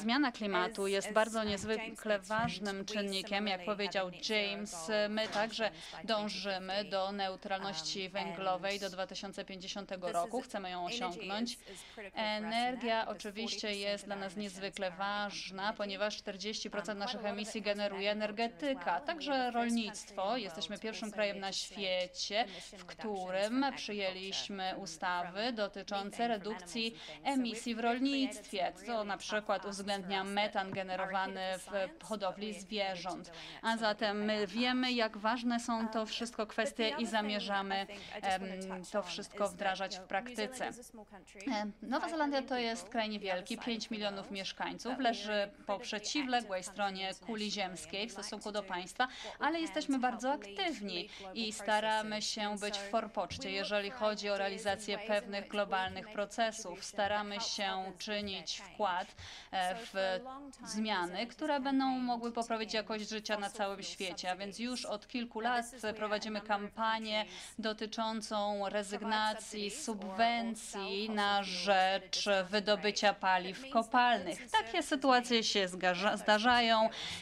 zmiana klimatu jest bardzo niezwykle ważnym czynnikiem. Jak powiedział James, my także dążymy do neutralności węglowej do 2050 roku. Chcemy ją osiągnąć. Energia oczywiście jest dla nas niezwykle ważna, ponieważ 40% naszych emisji generuje energetyka. Także rolnictwo. Jesteśmy pierwszym krajem na świecie, w którym przyjęliśmy ustawy dotyczące redukcji emisji w rolnictwie. To na przykład uwzględnia metan generowany w hodowli zwierząt. A zatem my wiemy, jak ważne są to wszystko kwestie i zamierzamy to wszystko wdrażać w praktyce. Nowa Zelandia to jest kraj niewielki, 5 milionów mieszkańców, leży po przeciwległej stronie kuli ziemskiej w stosunku do państwa, ale jesteśmy bardzo aktywni i staramy się być w forpoczcie, jeżeli chodzi o realizację pewnych globalnych procesów. Staramy się czynić wkład e, w zmiany, które będą mogły poprawić jakość życia na całym świecie. A więc już od kilku lat prowadzimy kampanię dotyczącą rezygnacji subwencji na rzecz wydobycia paliw kopalnych. Takie sytuacje się zdarzają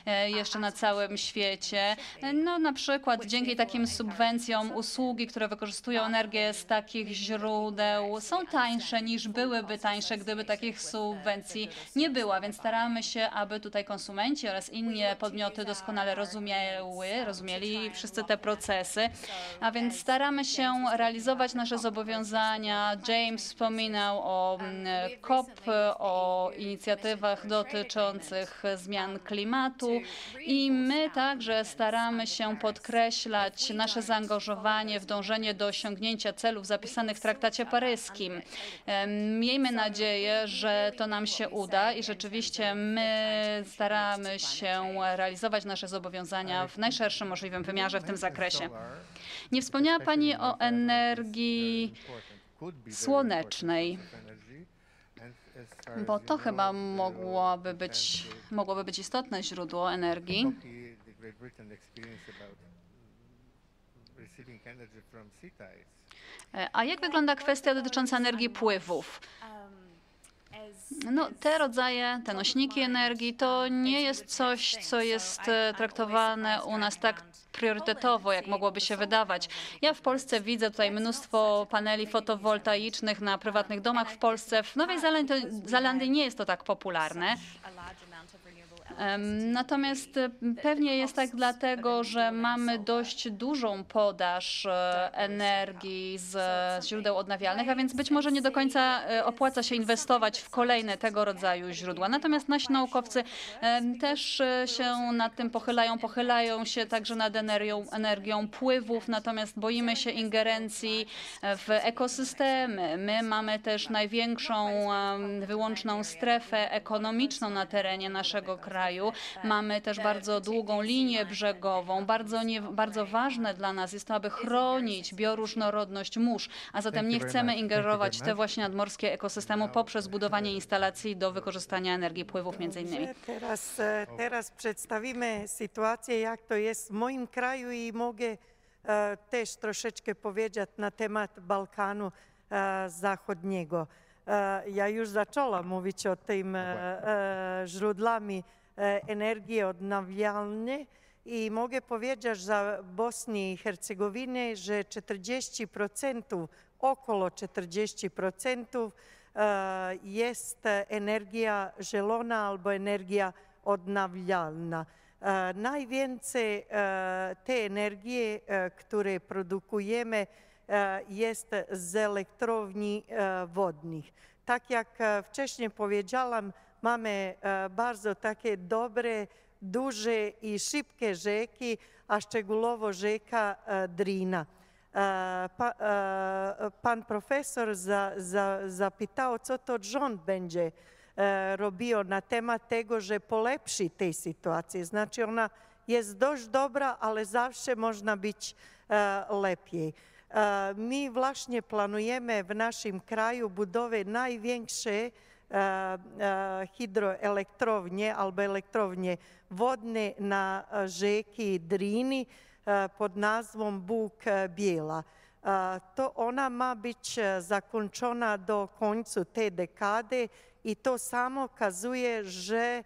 e, jeszcze na całym świecie. E, No na przykład dzięki takim subwencjom usługi, które wykorzystują energię z takich źródeł są tańsze niż byłyby tańsze, gdyby takich subwencji nie było, więc staramy się, aby tutaj konsumenci oraz inne podmioty doskonale rozumiały, rozumieli wszyscy te procesy, a więc staramy się realizować nasze zobowiązania. James wspominał o mm, COP, o inicjatywach dotyczących zmian klimatu i my także staramy się podkreślać nasze zaangażowanie w dążenie do osiągnięcia celów zapisanych w traktacie paryskim. Miejmy nadzieję, że to nam się uda i rzeczywiście my staramy się realizować nasze zobowiązania w najszerszym możliwym wymiarze w tym zakresie. Nie wspomniała Pani o energii słonecznej, bo to chyba mogłoby być, mogłoby być istotne źródło energii. E, A jak wygląda kwestia dotycząca energii pływów? No, te rodzaje, te nośniki energii to nie jest coś, co jest e, traktowane u nas tak priorytetowo, jak mogłoby się wydawać. Ja w Polsce widzę tutaj mnóstwo paneli fotowoltaicznych na prywatnych domach w Polsce. W Nowej Zelandii, Zelandii nie jest to tak popularne. Natomiast e, pewnie jest tak dlatego, że mamy dość dużą podaż e, energii z źródeł odnawialnych, a więc być może nie do końca e, opłaca się inwestować w kolejne tego rodzaju źródła. Natomiast nasi naukowcy też się nad tym pochylają, pochylają się także nad energią, energią pływów, natomiast boimy się ingerencji w ekosystemy. My mamy też największą wyłączną strefę ekonomiczną na terenie naszego kraju. Mamy też bardzo długą linię brzegową. Bardzo, nie, bardzo ważne dla nas jest to, aby chronić bioróżnorodność mórz, a zatem nie chcemy ingerować w te właśnie nadmorskie ekosystemy poprzez budowanie instalacji do wykorzystania energii pływów między innymi. Teraz, e, teraz przedstawimy sytuację, jak to jest w moim kraju i mogę e, też troszeczkę powiedzieć na temat Balkanu e, Zachodniego. Ja już zaczęłam mówić o tym źródłami e, energii odnawialnej i mogę powiedzieć za Bosni i Hercegowiny, że 40%, około 40% e, jest energia zielona albo energia odnawialna. E, Najwięcej e, tej energii, e, które produkujemy, jest z elektrowni wodnych. Tak jak wcześniej powiedziałam, mamy e, bardzo takie dobre, duże i szybkie rzeki, a szczegółowo rzeka e, Drina. pa, e, pan profesor za, za, zapytał, co to rząd będzie robił na temat tego, że polepszy tej sytuacji. Znaczy ona jest dość dobra, ale zawsze można być e, lepiej. E, My właśnie planujemy w naszym kraju budowę największej Eh, eh, hidroelektrovnje albo elektrovnje vodne na eh, žeki Drini pod nazvom Buk Bijela. To ona ma biti zakončona do koncu te dekade i to samo kazuje, že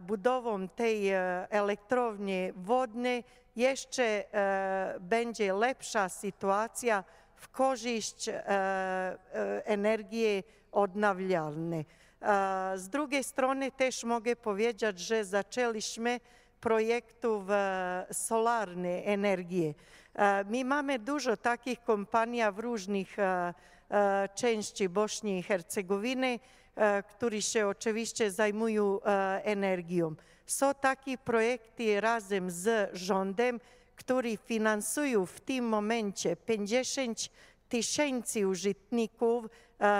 budovom tej elektrovnje vodne jeszcze będzie lepša situacija w korzyść energije odnawialnej. E, Z drugiej strony też mogę powiedzieć, że zaczęliśmy projektów e, solarnej energii. My mamy dużo takich kompanii w różnych e, e, części Bośni i Hercegowiny, które się oczywiście zajmują energią. Są takie projekty razem z rządem, które finansują w tym momencie 50 tysięcy użytkowników e,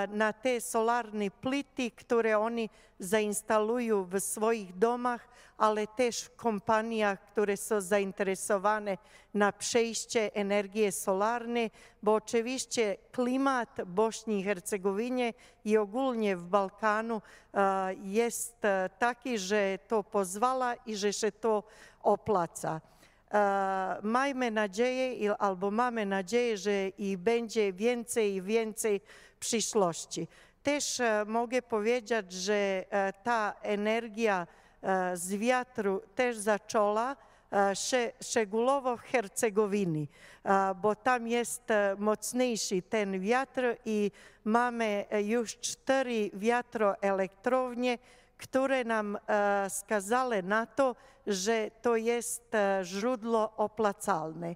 na te solarne plity, które oni zainstalują w swoich domach, ale też w kompaniach, które są zainteresowane na przejście energii solarnej, bo oczywiście klimat Bośni i Hercegowinie i ogólnie w Balkanu e, jest e, taki, że to pozwala i że się to opłaca. E, Majmy nadzieję, albo mamy nadzieję, że i będzie więcej i więcej przyszłości. Też e, mogę powiedzieć, że e, ta energia e, z wiatru też zaczęła, szczegółowo w Hercegowinie, e, bo tam jest mocniejszy ten wiatr i mamy już cztery wiatroelektrownie, które nam skazali na to, że to jest źródło opłacalne.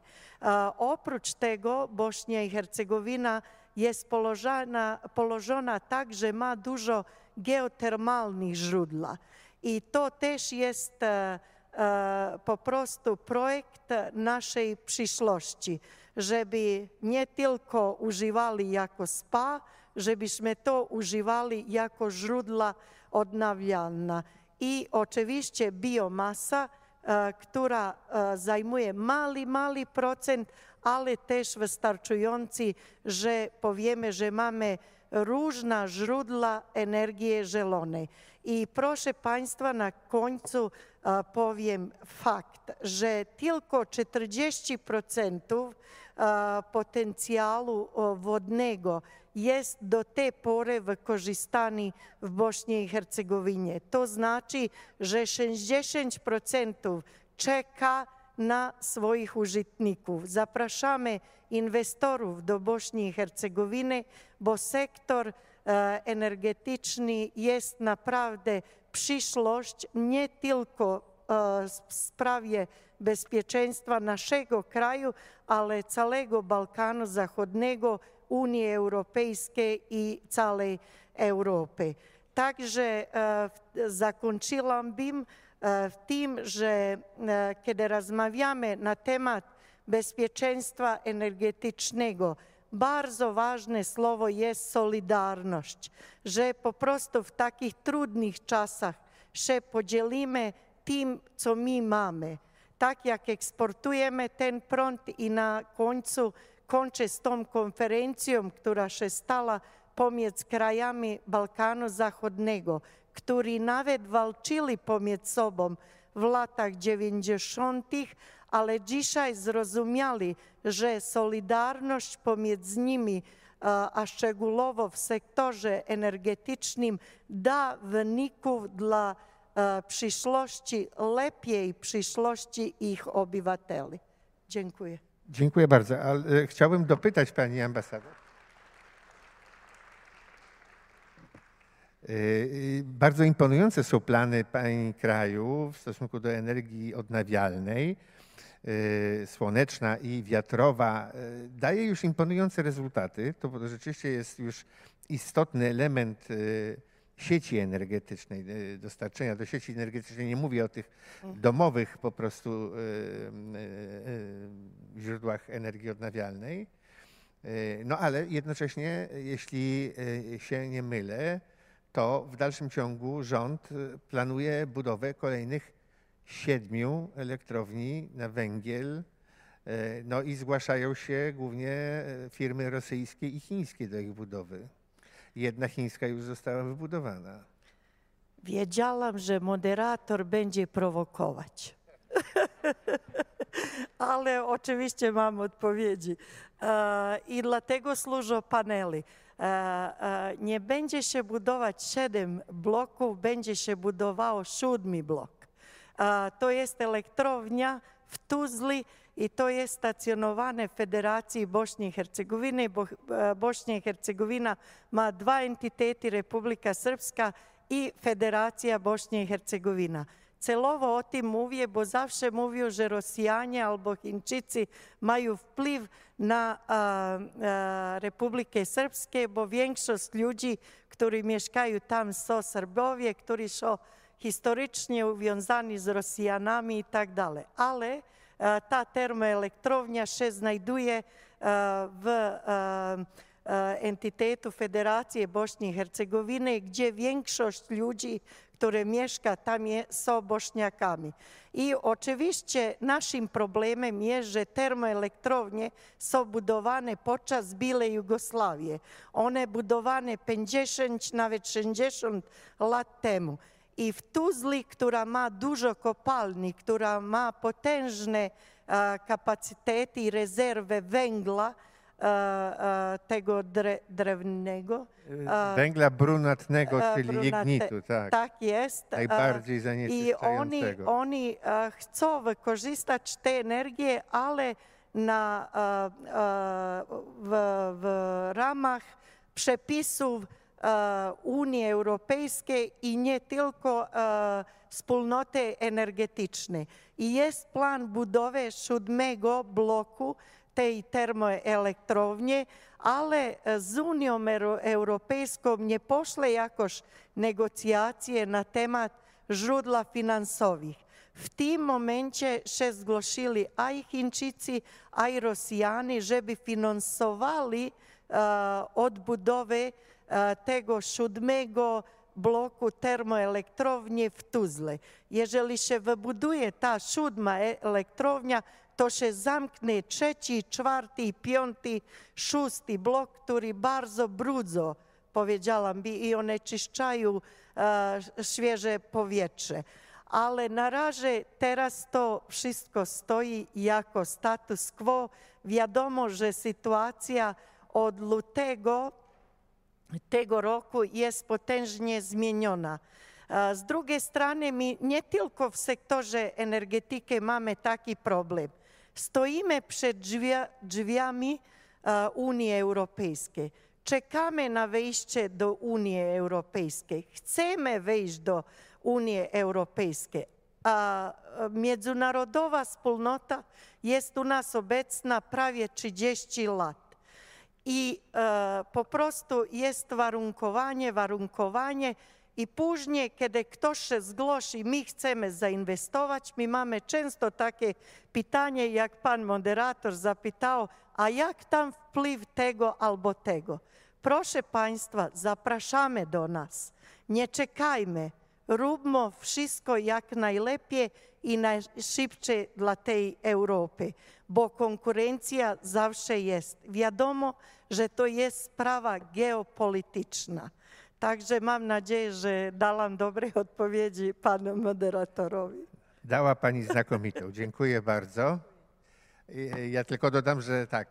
Oprócz tego Bośnia i Hercegowina jest położona, położona tak, że ma dużo geotermalnych źródła. I to też jest e, e, po prostu projekt naszej przyszłości, żeby nie tylko używali jako spa, żebyśmy to używali jako źródła odnawialne. I oczywiście biomasa, e, która zajmuje mali, mali procent, ale też wystarczający, że powiemy, że mamy różne źródła energii zielonej. I proszę Państwa, na końcu e, powiem fakt, że tylko 40% e, potencjału wodnego jest do tej pory wykorzystany w Bośni i Hercegowinie. To znaczy, że 60% czeka na swoich użytkowników. Zapraszamy inwestorów do Bośni i Hercegowiny, bo sektor e, energetyczny jest naprawdę przyszłość nie tylko e, w sprawie naszego kraju, ale całego Balkanu Zachodniego, Unii Europejskiej i całej Europy. Także e, zakończyłam bym e, w tym, że e, kiedy rozmawiamy na temat bezpieczeństwa energetycznego, bardzo ważne słowo jest solidarność, że po prostu w takich trudnych czasach się podzielimy tym, co my mamy. Tak jak eksportujemy ten prąd i na końcu kończę z tą konferencją, która się stała pomiędzy krajami Balkanu Zachodniego, którzy nawet walczyli pomiędzy sobą w latach 90., ale dzisiaj zrozumieli, że solidarność pomiędzy nimi, a szczegółowo w sektorze energetycznym, da wyników dla e, przyszłości, lepiej przyszłości ich obywateli. Dziękuję. Dziękuję bardzo. Ale chciałbym dopytać pani ambasador. E, e, Bardzo imponujące są plany pani kraju w stosunku do energii odnawialnej. E, Słoneczna i wiatrowa daje już imponujące rezultaty. To rzeczywiście jest już istotny element sieci energetycznej, dostarczenia do sieci energetycznej. Nie mówię o tych domowych po prostu źródłach energii odnawialnej. No ale jednocześnie, jeśli się nie mylę, to w dalszym ciągu rząd planuje budowę kolejnych siedmiu elektrowni na węgiel. No i zgłaszają się głównie firmy rosyjskie i chińskie do ich budowy. Jedna chińska już została wybudowana. Wiedziałam, że moderator będzie prowokować. Ale oczywiście mam odpowiedzi. E, I dlatego służą paneli. E, e, nie będzie się budować siedem bloków, będzie się budował siódmy blok. To jest elektrownia w Tuzli i to jest stacjonowane w Federaciji Bošnje i Hercegovine. Bo, Bošnja i Hercegovina ma dva entiteti, Republika Srpska i Federacija Bošnje i Hercegovina. Celowo o tym mówię, bo zawsze mówią, że Rosjanie albo Chińczycy mają wpływ na Republikę Srpskie, bo większość ludzi, którzy mieszkają tam są Serbowie, którzy są historycznie uwiązani z Rosjanami i tak dalej. Ale ta termoelektrownia się znajduje w entitetu Federacji Bośni i Hercegowiny, gdzie większość ludzi, które mieszka tam są Bośniakami. I oczywiście naszym problemem jest, że termoelektrownie są budowane podczas bile Jugosławii. One budowane 50, nawet 60 lat temu. I w Tuzli, która ma dużo kopalni, która ma potężne kapacitety i rezerwy węgla, tego drewnego. Węgla brunatnego, czyli lignitu, tak. Tak jest. Najbardziej zanieczyszczającego. I oni, oni chcą wykorzystać tę energię, ale na, w, w ramach przepisów Unii Europejskiej i nie tylko wspólnoty energetycznej. I jest plan budowy siódmego bloku tej termoelektrowni, ale z Unią Europejską nie poszły jakoś negocjacje na temat źródła finansowych. W tym momencie się zgłosili a i Chińczycy, a i Rosjanie, żeby finansowali odbudowę tego siódmego bloku termoelektrowni w Tuzle. Jeżeli się wybuduje ta siódma elektrownia, to się zamknie trzeci, czwarty, piąty, szósty blok, który bardzo brudzo, powiedziałam, i oneczyszczają e, świeże powietrze. Ale na razie teraz to wszystko stoi jako status quo. Wiadomo, że sytuacja od lutego tego roku jest potężnie zmieniona. Z drugiej strony, my nie tylko w sektorze energetyki mamy taki problem. Stoimy przed drzwiami Unii Europejskiej. Czekamy na wejście do Unii Europejskiej. Chcemy wejść do Unii Europejskiej. A międzynarodowa wspólnota jest u nas obecna prawie 30 lat. I e, po prostu jest warunkowanie, warunkowanie i później, kiedy ktoś się zgłosi, my chcemy zainwestować, my mamy często takie pytanie, jak pan moderator zapytał, a jak tam wpływ tego albo tego. Proszę Państwa, zapraszamy do nas. Nie czekajmy, róbmy wszystko jak najlepiej i najszybciej dla tej Europy, bo konkurencja zawsze jest. Wiadomo, że to jest sprawa geopolityczna. Także mam nadzieję, że dałam dobre odpowiedzi panu moderatorowi. Dała pani znakomitą. Dziękuję bardzo. Ja tylko dodam, że tak.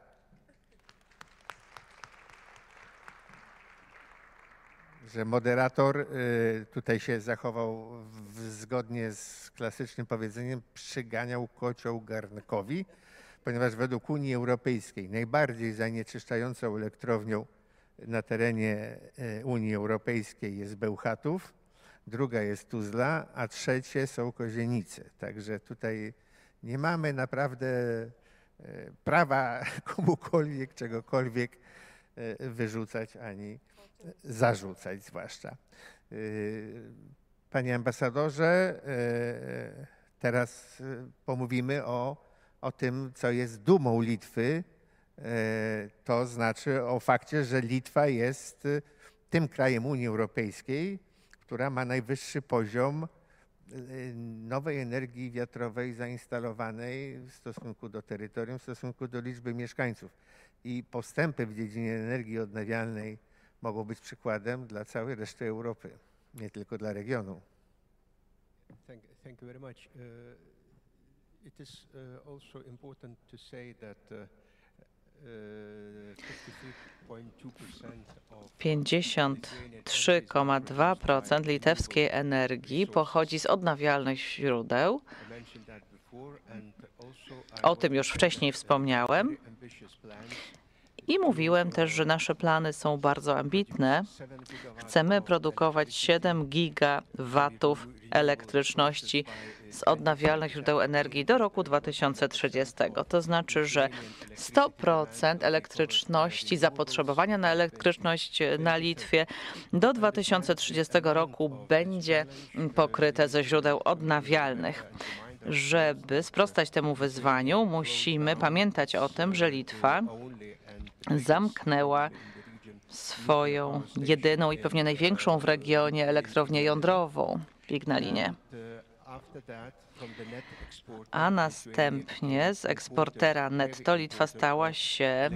Że moderator y, tutaj się zachował zgodnie z klasycznym powiedzeniem, przyganiał kocioł garnkowi, ponieważ według Unii Europejskiej najbardziej zanieczyszczającą elektrownią na terenie e, Unii Europejskiej jest Bełchatów, druga jest Tuzla, a trzecie są Kozienice. Także tutaj nie mamy naprawdę e, prawa komukolwiek, czegokolwiek e, wyrzucać ani zarzucać zwłaszcza. Panie ambasadorze, teraz pomówimy o, o tym, co jest dumą Litwy. E, To znaczy o fakcie, że Litwa jest e, tym krajem Unii Europejskiej, która ma najwyższy poziom e, nowej energii wiatrowej zainstalowanej w stosunku do terytorium, w stosunku do liczby mieszkańców. I postępy w dziedzinie energii odnawialnej mogą być przykładem dla całej reszty Europy, nie tylko dla regionu. Thank, thank you very much. Uh, it is uh, also important to say that uh, 53.2% of 53,2% litewskiej energii pochodzi z odnawialnych źródeł. O tym już wcześniej wspomniałem. I mówiłem też, że nasze plany są bardzo ambitne. 7 gigawatts Chcemy produkować 7 gigawatów elektryczności z odnawialnych źródeł energii do roku 2030. To znaczy, że 100% elektryczności, zapotrzebowania na elektryczność na Litwie do 2030 roku będzie pokryte ze źródeł odnawialnych. Żeby sprostać temu wyzwaniu, musimy pamiętać o tym, że Litwa zamknęła swoją jedyną i pewnie największą w regionie elektrownię jądrową w Ignalinie. After that A następnie z eksportera netto Litwa stała się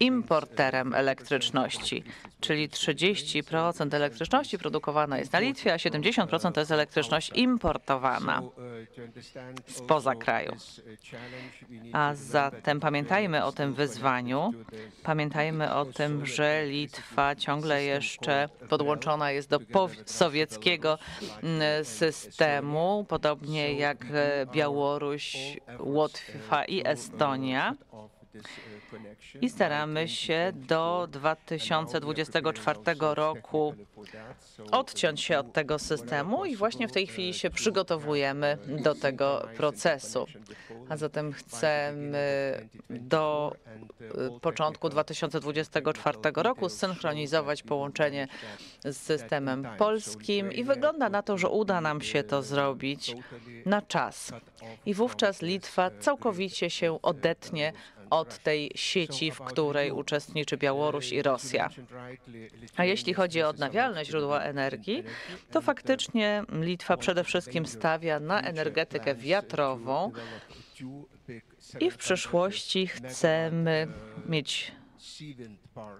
importerem elektryczności, czyli 30% elektryczności produkowana jest na Litwie, a 70% to jest elektryczność importowana. Spoza kraju. A zatem pamiętajmy o tym wyzwaniu. Pamiętajmy o tym, że Litwa ciągle jeszcze podłączona jest do sowieckiego mm, systemu, podobnie jak e, Białoruś, Łotwa i Estonia. I staramy się do 2024 roku. odciąć się od tego systemu i właśnie w tej chwili się przygotowujemy do tego procesu. A zatem chcemy do y, początku 2024 roku zsynchronizować połączenie z systemem polskim i wygląda na to, że uda nam się to zrobić na czas. I wówczas Litwa całkowicie się odetnie od tej sieci, w której uczestniczy Białoruś i Rosja. A jeśli chodzi o odnawialne źródła energii, to faktycznie Litwa przede wszystkim stawia na energetykę wiatrową i w przyszłości chcemy mieć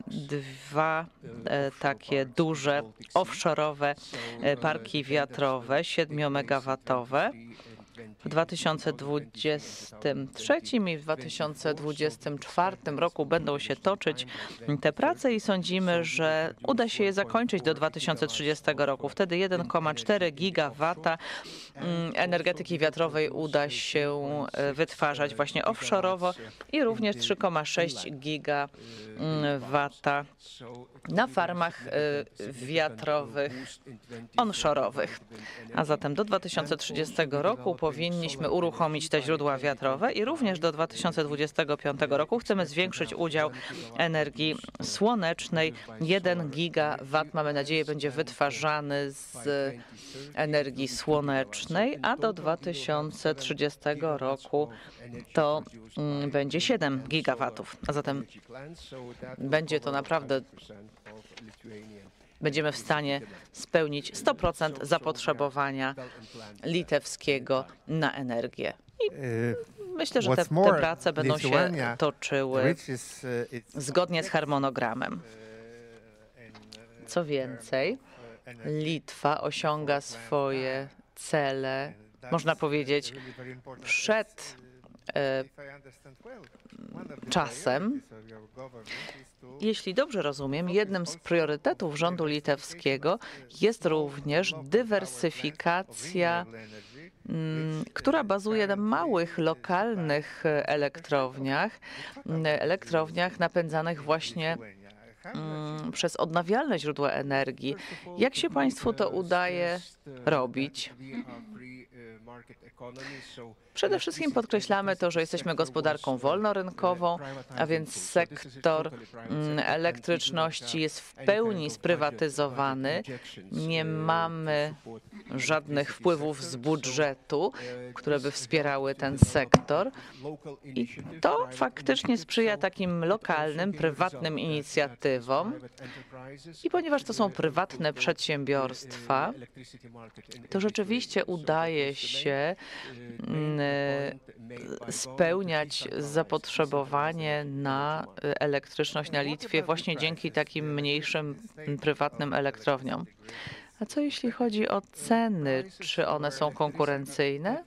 dwa e, takie duże offshore'owe e, parki wiatrowe 7-megawatowe. W 2023 i w 2024 roku będą się toczyć te prace i sądzimy, że uda się je zakończyć do 2030 roku. Wtedy 1,4 gigawata mm, energetyki wiatrowej uda się e, wytwarzać właśnie offshore'owo i również 3,6 gigawata na farmach e, wiatrowych onshore'owych. A zatem do 2030 roku powinniśmy uruchomić te źródła wiatrowe i również do 2025 roku chcemy zwiększyć udział energii słonecznej. 1 gigawat, mamy nadzieję, będzie wytwarzany z energii słonecznej, a do 2030 roku to mm, będzie 7 gigawatów. A zatem będzie to naprawdę będziemy w stanie spełnić 100% zapotrzebowania litewskiego na energię. I myślę, że te, te prace będą się toczyły uh, zgodnie z harmonogramem. Co więcej, Litwa osiąga swoje cele, można powiedzieć, przed czasem. Jeśli dobrze rozumiem, jednym z priorytetów rządu litewskiego jest również dywersyfikacja, mm, która bazuje na małych, lokalnych e, elektrowniach, elektrowniach napędzanych właśnie mm, przez odnawialne źródła energii. Jak się Państwu to udaje robić? Przede wszystkim podkreślamy to, że jesteśmy gospodarką wolnorynkową, a więc sektor mm, elektryczności jest w pełni sprywatyzowany. Nie mamy żadnych wpływów z budżetu, które by wspierały ten sektor. I to faktycznie sprzyja takim lokalnym, prywatnym inicjatywom. I ponieważ to są prywatne przedsiębiorstwa, to rzeczywiście udaje się mm, spełniać zapotrzebowanie na elektryczność na Litwie właśnie dzięki takim mniejszym prywatnym elektrowniom. A co jeśli chodzi o ceny? Czy one są konkurencyjne?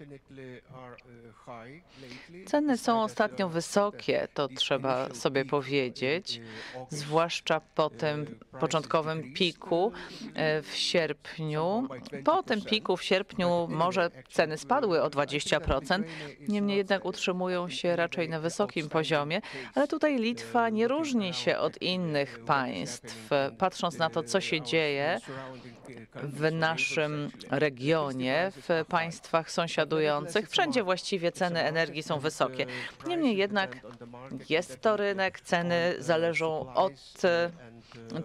Ceny są ostatnio wysokie, to trzeba sobie powiedzieć, zwłaszcza po tym początkowym piku e, w sierpniu. Po tym piku w sierpniu może ceny spadły o 20%, niemniej jednak utrzymują się raczej na wysokim poziomie, ale tutaj Litwa nie różni się od innych państw. Patrząc na to, co się dzieje w naszym regionie, w państwach sąsiadujących, wszędzie właściwie ceny energii są wysokie. Niemniej jednak jest to rynek, ceny zależą od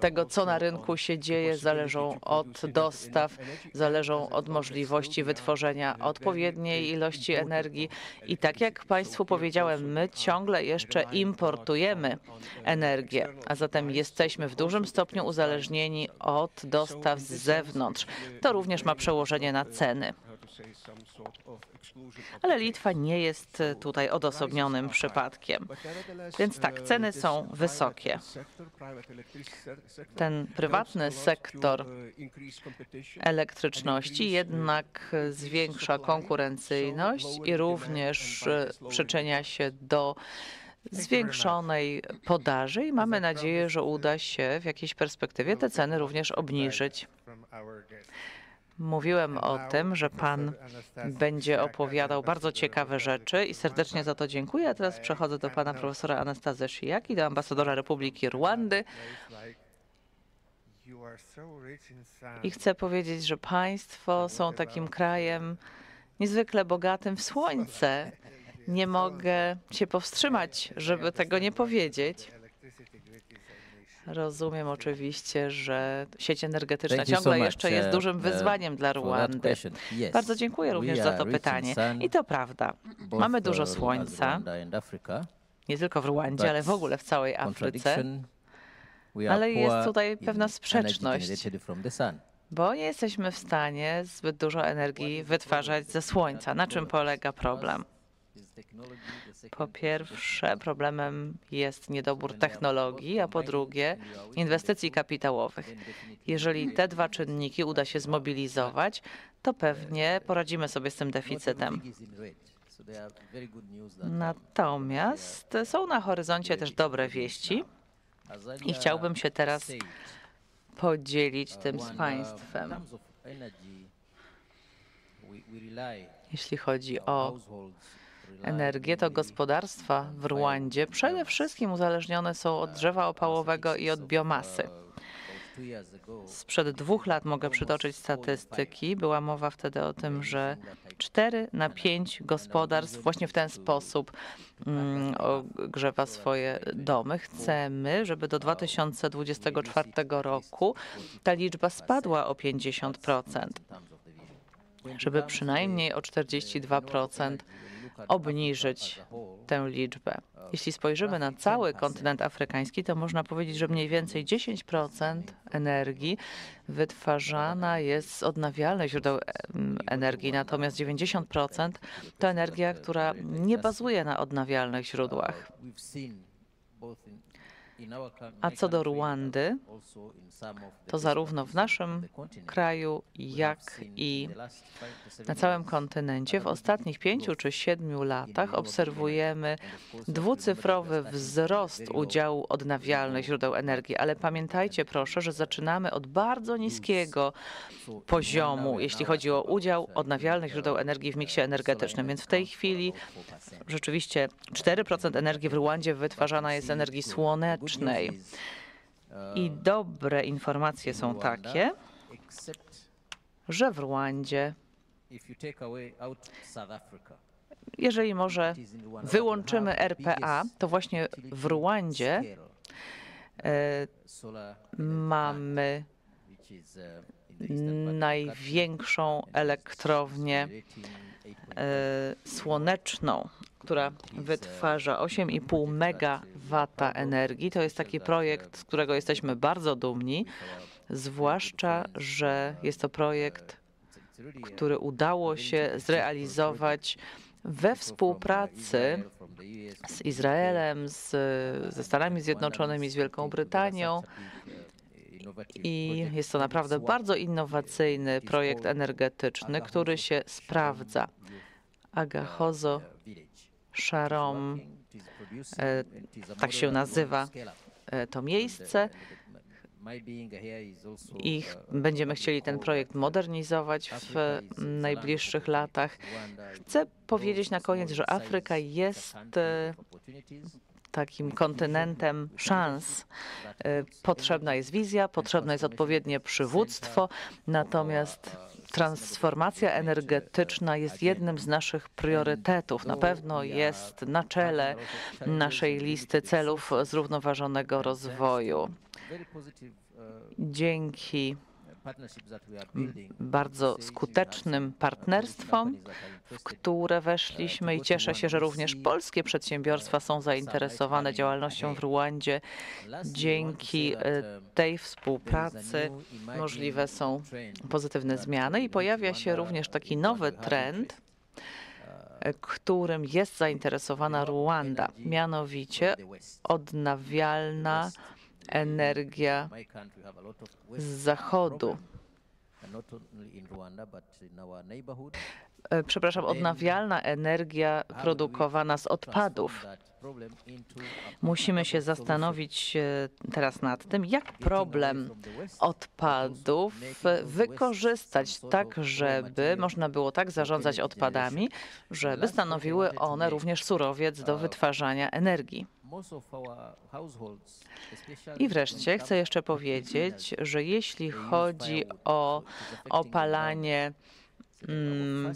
tego, co na rynku się dzieje, zależą od dostaw, zależą od możliwości wytworzenia odpowiedniej ilości energii. I tak jak Państwu powiedziałem, my ciągle jeszcze importujemy energię, a zatem jesteśmy w dużym stopniu uzależnieni od dostaw z zewnątrz. To również ma przełożenie na ceny. Ale Litwa nie jest tutaj odosobnionym przypadkiem. Więc tak, ceny są wysokie. Ten prywatny sektor elektryczności jednak zwiększa konkurencyjność i również przyczynia się do zwiększonej podaży i mamy nadzieję, że uda się w jakiejś perspektywie te ceny również obniżyć. Mówiłem o tym, że Pan będzie opowiadał bardzo ciekawe rzeczy i serdecznie za to dziękuję. A teraz przechodzę do Pana profesora Anastazja Szyjaki, do ambasadora Republiki Rwandy. I chcę powiedzieć, że Państwo są takim krajem niezwykle bogatym w słońce. Nie mogę się powstrzymać, żeby tego nie powiedzieć. Rozumiem oczywiście, że sieć energetyczna ciągle jeszcze jest dużym wyzwaniem dla Rwandy. Bardzo dziękuję również za to pytanie. I to prawda. Mamy dużo słońca, nie tylko w Rwandzie, ale w ogóle w całej Afryce. Ale jest tutaj pewna sprzeczność, bo nie jesteśmy w stanie zbyt dużo energii wytwarzać ze słońca. Na czym polega problem? Po pierwsze, problemem jest niedobór technologii, a po drugie, inwestycji kapitałowych. Jeżeli te dwa czynniki uda się zmobilizować, to pewnie poradzimy sobie z tym deficytem. Natomiast są na horyzoncie też dobre wieści i chciałbym się teraz podzielić tym z Państwem. Jeśli chodzi o energię, to gospodarstwa w Rwandzie przede wszystkim uzależnione są od drzewa opałowego i od biomasy. Sprzed dwóch lat mogę przytoczyć statystyki. Była mowa wtedy o tym, że 4 na 5 gospodarstw właśnie w ten sposób mm, ogrzewa swoje domy. Chcemy, żeby do 2024 roku ta liczba spadła o 50%, żeby przynajmniej o 42% obniżyć tę liczbę. Jeśli spojrzymy na cały kontynent afrykański, to można powiedzieć, że mniej więcej 10% energii wytwarzana jest z odnawialnych źródeł energii, natomiast 90% to energia, która nie bazuje na odnawialnych źródłach. A co do Ruandy, to zarówno w naszym kraju, jak i na całym kontynencie w ostatnich pięciu czy siedmiu latach obserwujemy dwucyfrowy wzrost udziału odnawialnych źródeł energii. Ale pamiętajcie proszę, że zaczynamy od bardzo niskiego poziomu, jeśli chodzi o udział odnawialnych źródeł energii w miksie energetycznym. Więc w tej chwili rzeczywiście 4% energii w Rwandzie wytwarzana jest z energii słonecznej. I dobre informacje są takie, że w Rwandzie Jeżeli może wyłączymy RPA, to właśnie w Ruandzie scale, e, mamy największą elektrownię generating 8.5 e, słoneczną, która wytwarza 8,5 megawata energii. To jest taki projekt, z którego jesteśmy bardzo dumni, zwłaszcza, że jest to projekt, który udało się zrealizować we współpracy z Izraelem, z, ze Stanami Zjednoczonymi, z Wielką Brytanią. I jest to naprawdę bardzo innowacyjny projekt energetyczny, który się sprawdza. Agahozo Sharom, e, tak się nazywa e, to miejsce i będziemy chcieli ten projekt modernizować w najbliższych latach. Chcę powiedzieć na koniec, że Afryka jest e, takim kontynentem szans. Potrzebna jest wizja, potrzebne jest odpowiednie przywództwo, natomiast transformacja energetyczna jest jednym z naszych priorytetów. Na pewno jest na czele naszej listy celów zrównoważonego rozwoju. Dzięki bardzo skutecznym partnerstwom, w które weszliśmy i cieszę się, że również polskie przedsiębiorstwa są zainteresowane działalnością w Ruandzie. Dzięki e, tej współpracy możliwe są pozytywne zmiany i pojawia się również taki nowy trend, e, którym jest zainteresowana Ruanda, mianowicie odnawialna energia z zachodu. E, Przepraszam, odnawialna energia produkowana z odpadów. Musimy się zastanowić e, teraz nad tym, jak problem odpadów wykorzystać tak, żeby można było tak zarządzać odpadami, żeby stanowiły one również surowiec do wytwarzania energii. I wreszcie chcę jeszcze powiedzieć, że jeśli chodzi o opalanie mm,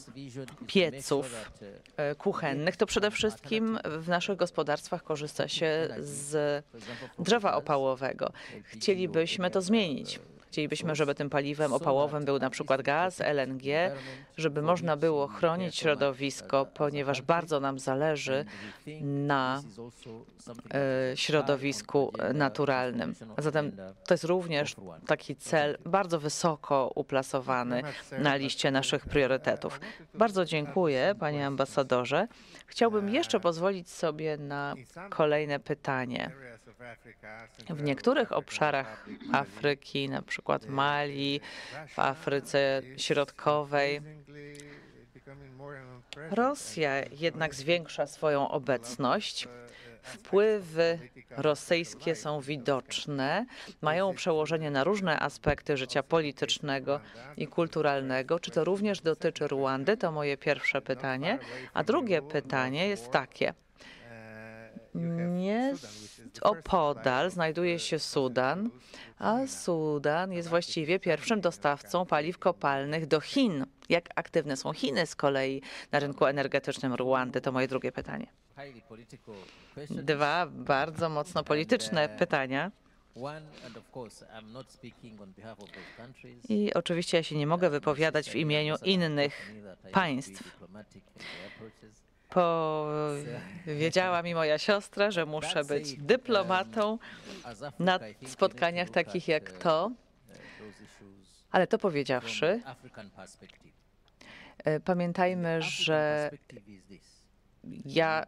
pieców e, kuchennych, to przede wszystkim w naszych gospodarstwach korzysta się z drzewa opałowego. Chcielibyśmy to zmienić. Chcielibyśmy, żeby tym paliwem opałowym był na przykład gaz, LNG, żeby można było chronić środowisko, ponieważ bardzo nam zależy na e, środowisku naturalnym. A zatem to jest również taki cel bardzo wysoko uplasowany na liście naszych priorytetów. Bardzo dziękuję, panie ambasadorze. Chciałbym jeszcze pozwolić sobie na kolejne pytanie. W niektórych obszarach Afryki, na przykład Mali, w Afryce Środkowej, Rosja jednak zwiększa swoją obecność. Wpływy rosyjskie są widoczne, mają przełożenie na różne aspekty życia politycznego i kulturalnego. Czy to również dotyczy Ruandy? To moje pierwsze pytanie. A drugie pytanie jest takie. Nie opodal znajduje się Sudan, a Sudan jest właściwie pierwszym dostawcą paliw kopalnych do Chin. Jak aktywne są Chiny z kolei na rynku energetycznym Ruandy? To moje drugie pytanie. Dwa bardzo mocno polityczne pytania. I oczywiście ja się nie mogę wypowiadać w imieniu innych państw. Powiedziała mi moja siostra, że muszę być dyplomatą na spotkaniach takich jak to. Ale to powiedziawszy, e, pamiętajmy, że ja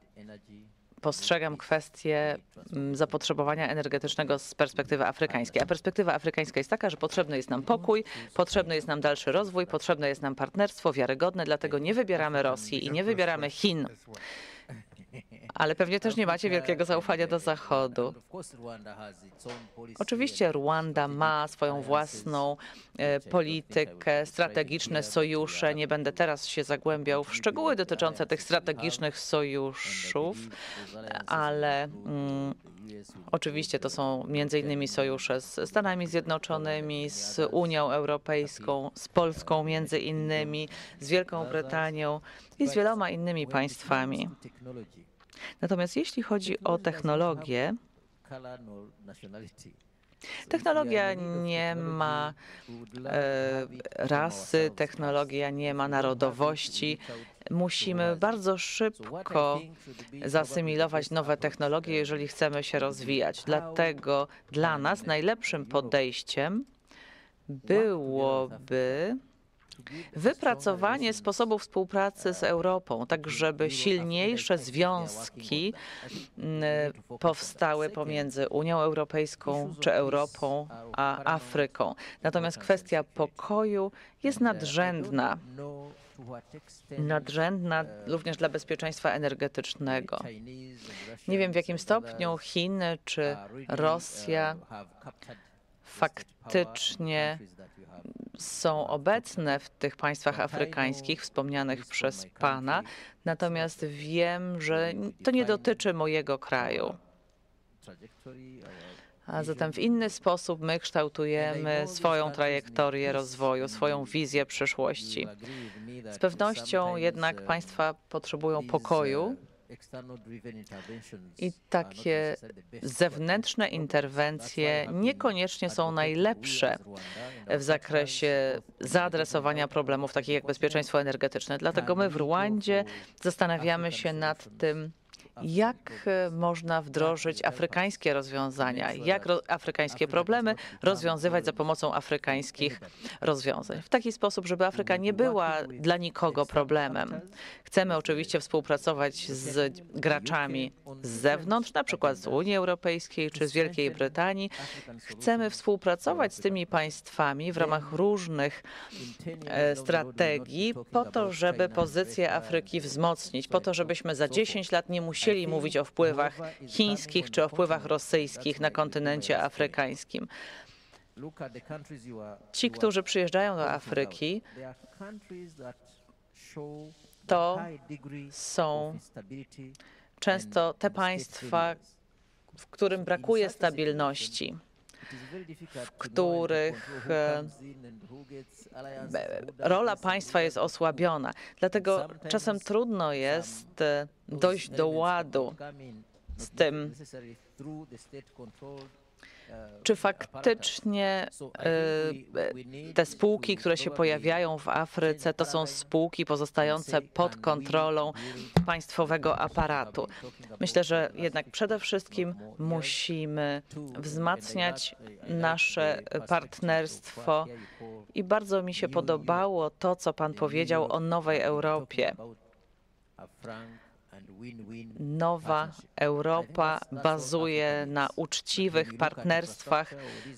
postrzegam kwestię mm, zapotrzebowania energetycznego z perspektywy afrykańskiej. A perspektywa afrykańska jest taka, że potrzebny jest nam pokój, potrzebny jest nam dalszy rozwój, potrzebne jest nam partnerstwo wiarygodne, dlatego nie wybieramy Rosji i nie wybieramy Chin. Ale pewnie też nie macie wielkiego zaufania do Zachodu. Oczywiście Rwanda ma swoją własną e, politykę, strategiczne sojusze. Nie będę teraz się zagłębiał w szczegóły dotyczące tych strategicznych sojuszów, ale mm, oczywiście to są innymi sojusze z Stanami Zjednoczonymi, z Unią Europejską, z Polską między innymi, z Wielką Brytanią i z wieloma innymi państwami. Natomiast jeśli chodzi o technologię, Technologia nie ma e, rasy, technologia nie ma narodowości. Musimy bardzo szybko zasymilować nowe technologie, jeżeli chcemy się rozwijać. Dlatego dla nas najlepszym podejściem byłoby wypracowanie sposobów współpracy z Europą, tak żeby silniejsze związki mm, powstały pomiędzy Unią Europejską czy Europą a Afryką. Natomiast kwestia pokoju jest nadrzędna. Nadrzędna również dla bezpieczeństwa energetycznego. Nie wiem w jakim stopniu Chiny czy Rosja faktycznie są obecne w tych państwach afrykańskich wspomnianych przez Pana, natomiast wiem, że to nie dotyczy mojego kraju. A zatem w inny sposób my kształtujemy swoją trajektorię rozwoju, swoją wizję przyszłości. Z pewnością jednak państwa potrzebują pokoju, i takie zewnętrzne interwencje niekoniecznie są najlepsze w zakresie zaadresowania problemów takich jak bezpieczeństwo energetyczne. Dlatego my w Rwandzie zastanawiamy się nad tym, jak e, można wdrożyć afrykańskie rozwiązania, jak ro afrykańskie problemy rozwiązywać za pomocą afrykańskich rozwiązań. W taki sposób, żeby Afryka nie była dla nikogo problemem. Chcemy oczywiście współpracować z graczami z zewnątrz, na przykład z Unii Europejskiej czy z Wielkiej Brytanii. Chcemy współpracować z tymi państwami w ramach różnych e, strategii po to, żeby pozycję Afryki wzmocnić, po to, żebyśmy za 10 lat nie musieli chcieli mówić o wpływach chińskich czy o wpływach rosyjskich na kontynencie afrykańskim. Ci, którzy przyjeżdżają do Afryki, to są często te państwa, w którym brakuje stabilności w których e, rola państwa jest osłabiona. Dlatego czasem trudno jest e, dojść do ładu z tym, czy faktycznie e, te spółki, które się pojawiają w Afryce, to są spółki pozostające pod kontrolą państwowego aparatu? Myślę, że jednak przede wszystkim musimy wzmacniać nasze partnerstwo i bardzo mi się podobało to, co Pan powiedział o nowej Europie. Nowa Europa bazuje na uczciwych partnerstwach,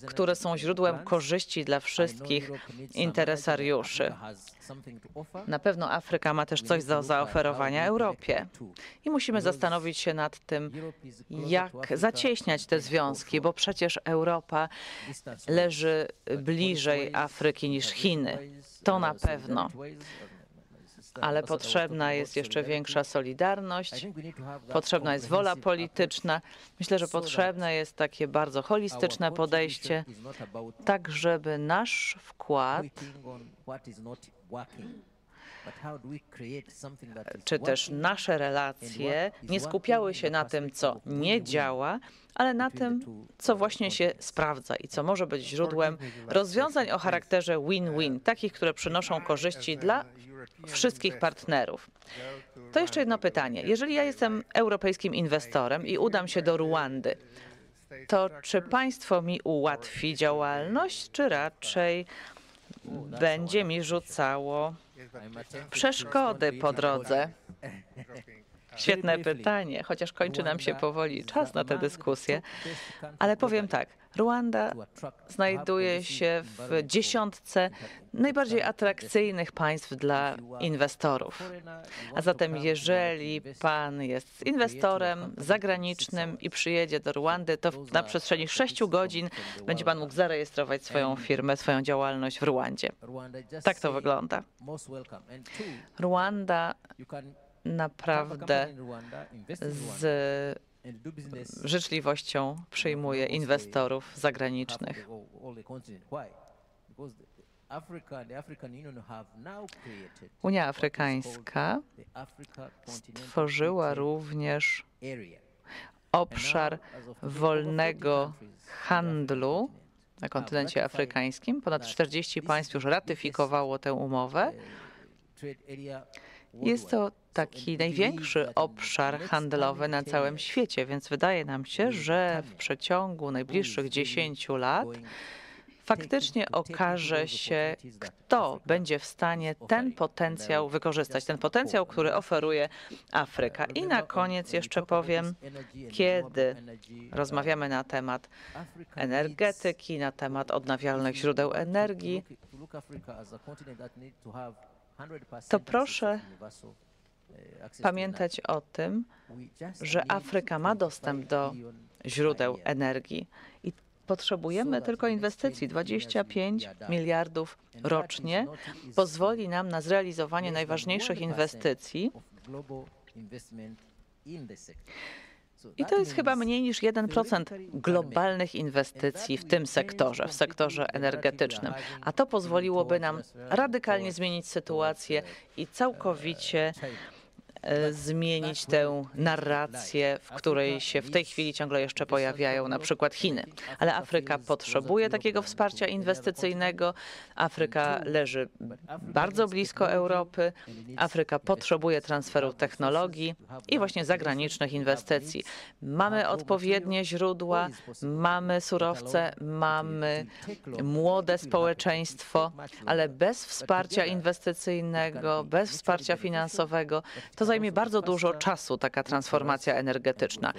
które są źródłem korzyści dla wszystkich interesariuszy. Na pewno Afryka ma też coś do zaoferowania Europie. I musimy zastanowić się nad tym, jak zacieśniać te związki, bo przecież Europa leży bliżej Afryki niż Chiny. To na pewno ale potrzebna jest jeszcze większa solidarność, potrzebna jest wola polityczna. Myślę, że potrzebne jest takie bardzo holistyczne podejście, tak żeby nasz wkład czy też nasze relacje nie skupiały się na tym, co nie działa, ale na tym, co właśnie się sprawdza i co może być źródłem rozwiązań o charakterze win-win, takich, które przynoszą korzyści dla wszystkich partnerów. To jeszcze jedno pytanie. Jeżeli ja jestem europejskim inwestorem i udam się do Ruandy, to czy państwo mi ułatwi działalność, czy raczej będzie mi rzucało przeszkody po drodze? Świetne pytanie, chociaż kończy nam się powoli czas na tę dyskusję, ale powiem tak. Ruanda znajduje się w dziesiątce najbardziej atrakcyjnych państw dla inwestorów. A zatem, jeżeli pan jest inwestorem zagranicznym i przyjedzie do Ruandy, to na przestrzeni sześciu godzin będzie pan mógł zarejestrować swoją firmę, swoją działalność w Ruandzie. Tak to wygląda. Ruanda naprawdę z życzliwością przyjmuje inwestorów zagranicznych. Unia Afrykańska stworzyła również obszar wolnego handlu na kontynencie afrykańskim. Ponad 40 państw już ratyfikowało tę umowę. Jest to taki największy obszar handlowy na całym świecie, więc wydaje nam się, że w przeciągu najbliższych 10 lat faktycznie okaże się, kto będzie w stanie ten potencjał wykorzystać, ten potencjał, który oferuje Afryka. I na koniec jeszcze powiem, kiedy rozmawiamy na temat energetyki, na temat odnawialnych źródeł energii, to proszę pamiętać o tym, że Afryka ma dostęp do źródeł energii i potrzebujemy tylko inwestycji. 25 miliardów rocznie pozwoli nam na zrealizowanie najważniejszych inwestycji. I to jest chyba mniej niż 1% globalnych inwestycji w tym sektorze, w sektorze energetycznym. A to pozwoliłoby nam radykalnie zmienić sytuację i całkowicie zmienić tę narrację, w której się w tej chwili ciągle jeszcze pojawiają na przykład Chiny. Ale Afryka potrzebuje takiego wsparcia inwestycyjnego. Afryka leży bardzo blisko Europy. Afryka potrzebuje transferu technologii i właśnie zagranicznych inwestycji. Mamy odpowiednie źródła, mamy surowce, mamy młode społeczeństwo, ale bez wsparcia inwestycyjnego, bez wsparcia finansowego, to zajmie bardzo dużo czasu taka transformacja energetyczna.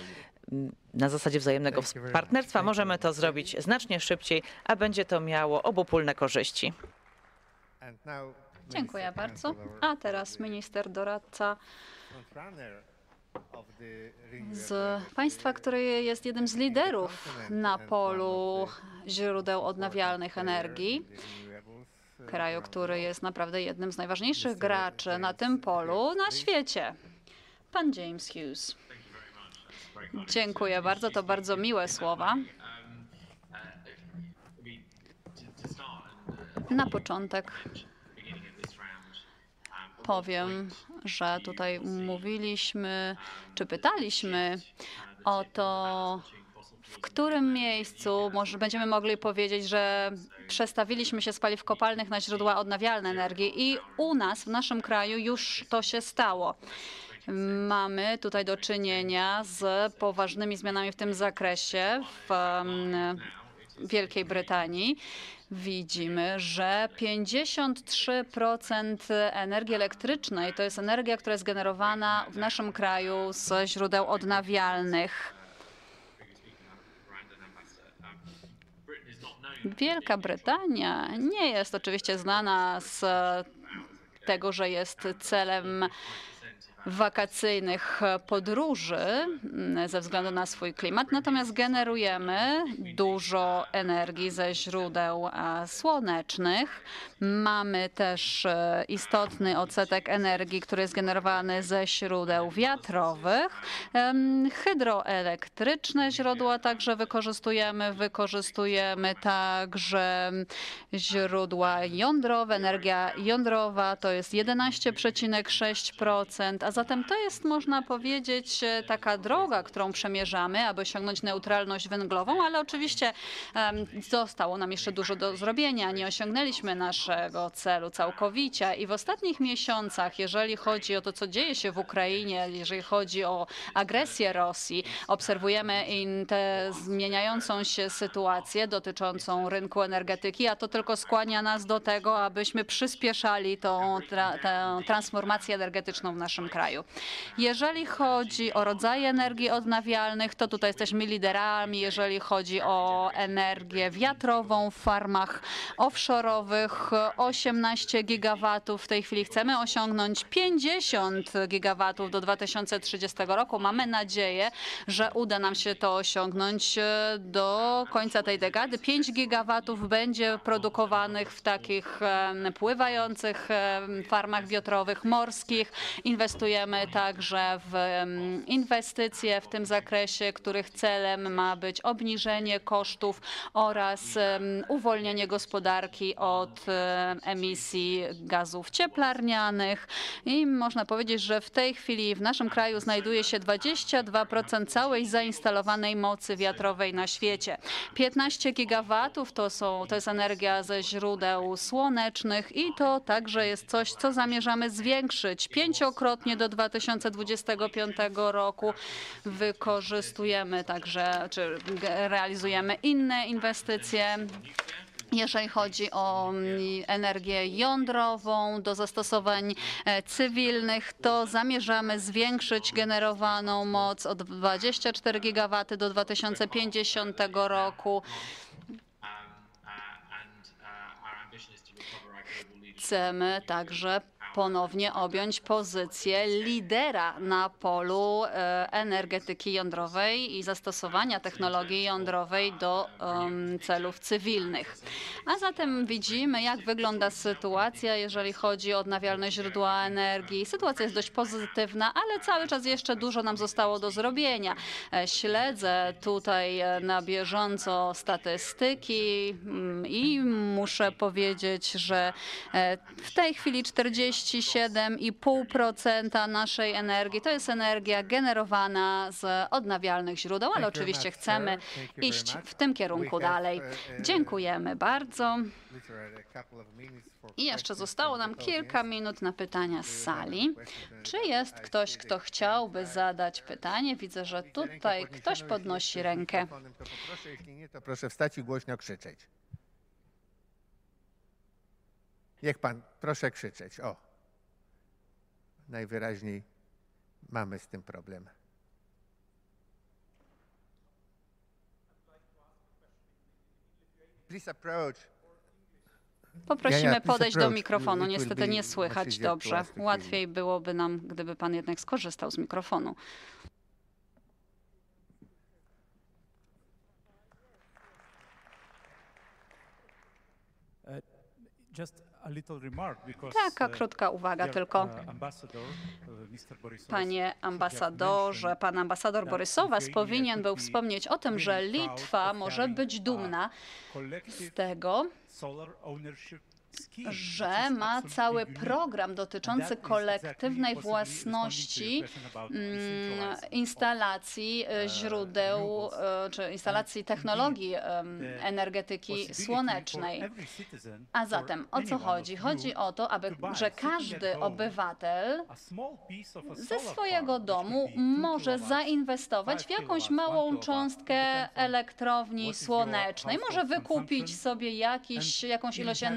Na zasadzie wzajemnego partnerstwa możemy to zrobić znacznie szybciej, a będzie to miało obopólne korzyści. Dziękuję bardzo. A teraz minister doradca z państwa, które jest jednym z liderów na polu źródeł odnawialnych energii kraju, który jest naprawdę jednym z najważniejszych graczy na tym polu na świecie. Pan James Hughes. Dziękuję bardzo, to bardzo miłe słowa. Na początek powiem, że tutaj mówiliśmy, czy pytaliśmy o to, w którym miejscu może będziemy mogli powiedzieć, że przestawiliśmy się z paliw kopalnych na źródła odnawialne energii i u nas, w naszym kraju już to się stało. Mamy tutaj do czynienia z poważnymi zmianami w tym zakresie w Wielkiej Brytanii. Widzimy, że 53% energii elektrycznej to jest energia, która jest generowana w naszym kraju z źródeł odnawialnych. Wielka Brytania nie jest oczywiście znana z tego, że jest celem wakacyjnych podróży mm, ze względu na swój klimat, natomiast generujemy dużo energii ze źródeł słonecznych. Mamy też e, istotny odsetek energii, który jest generowany ze źródeł wiatrowych. Hydroelektryczne źródła także wykorzystujemy. Wykorzystujemy także źródła jądrowe. Energia jądrowa to jest 11,6%, a zatem to jest, można powiedzieć, e, taka droga, którą przemierzamy, aby osiągnąć neutralność węglową, ale oczywiście zostało nam jeszcze dużo do zrobienia. Nie osiągnęliśmy naszego celu całkowicie i w ostatnich miesiącach, jeżeli chodzi o to, co dzieje się w Ukrainie, jeżeli chodzi o agresję Rosji, obserwujemy tę zmieniającą się sytuację dotyczącą rynku energetyki, a to tylko skłania nas do tego, abyśmy przyspieszali tą, transformację energetyczną w naszym kraju. Kraju. Jeżeli chodzi o rodzaje energii odnawialnych, to tutaj jesteśmy liderami, jeżeli chodzi o energię wiatrową w farmach offshore'owych. 18 gigawatów w tej chwili chcemy osiągnąć 50 gigawatów do 2030 roku. Mamy nadzieję, że uda nam się to osiągnąć e, do końca tej dekady. 5 gigawatów będzie produkowanych w takich pływających farmach wiatrowych, morskich. Inwestujemy także w inwestycje w tym zakresie, których celem ma być obniżenie kosztów oraz uwolnienie gospodarki od em, emisji gazów cieplarnianych. I można powiedzieć, że w tej chwili w naszym kraju znajduje się 22% całej zainstalowanej mocy wiatrowej na świecie. 15 gigawatów to, są, to jest energia ze źródeł słonecznych i to także jest coś, co zamierzamy zwiększyć pięciokrotnie do 2025 roku. Wykorzystujemy także, czy realizujemy inne inwestycje. Jeżeli chodzi o mm, energię jądrową do zastosowań e, cywilnych, to zamierzamy zwiększyć generowaną moc o 24 gigawaty do 2050 roku. Chcemy także ponownie objąć pozycję lidera na polu e, energetyki jądrowej i zastosowania technologii jądrowej do celów cywilnych. A zatem widzimy, jak wygląda sytuacja, jeżeli chodzi o odnawialne źródła energii. Sytuacja jest dość pozytywna, ale cały czas jeszcze dużo nam zostało do zrobienia. E, Śledzę tutaj e, na bieżąco statystyki mm, i muszę powiedzieć, że w tej chwili 47,5% naszej energii to jest energia generowana z odnawialnych źródeł, ale oczywiście chcemy iść w tym kierunku dalej. uh, uh, Dziękujemy bardzo. I jeszcze zostało nam kilka minut na pytania z sali. Czy jest ktoś, kto chciałby zadać pytanie? Widzę, że tutaj ktoś podnosi rękę. to proszę wstać i głośno krzyczeć. Niech pan, proszę krzyczeć. O. Najwyraźniej mamy z tym problem. Please approach. Poprosimy podejść do mikrofonu. Niestety nie słychać dobrze. Łatwiej byłoby nam, gdyby pan jednak skorzystał z mikrofonu. Just Taka uh, krótka uwaga dear, tylko. Borisov, Panie ambasadorze, pan ambasador that Borysowas powinien był wspomnieć o tym, że Litwa może być dumna z tego, że ma cały program dotyczący kolektywnej własności mm, instalacji e, źródeł e, czy instalacji technologii the energetyki słonecznej. A zatem o co chodzi? Chodzi o to, aby, że każdy obywatel ze swojego domu może zainwestować w jakąś małą cząstkę elektrowni słonecznej. Może wykupić sobie jakiś, jakąś ilość your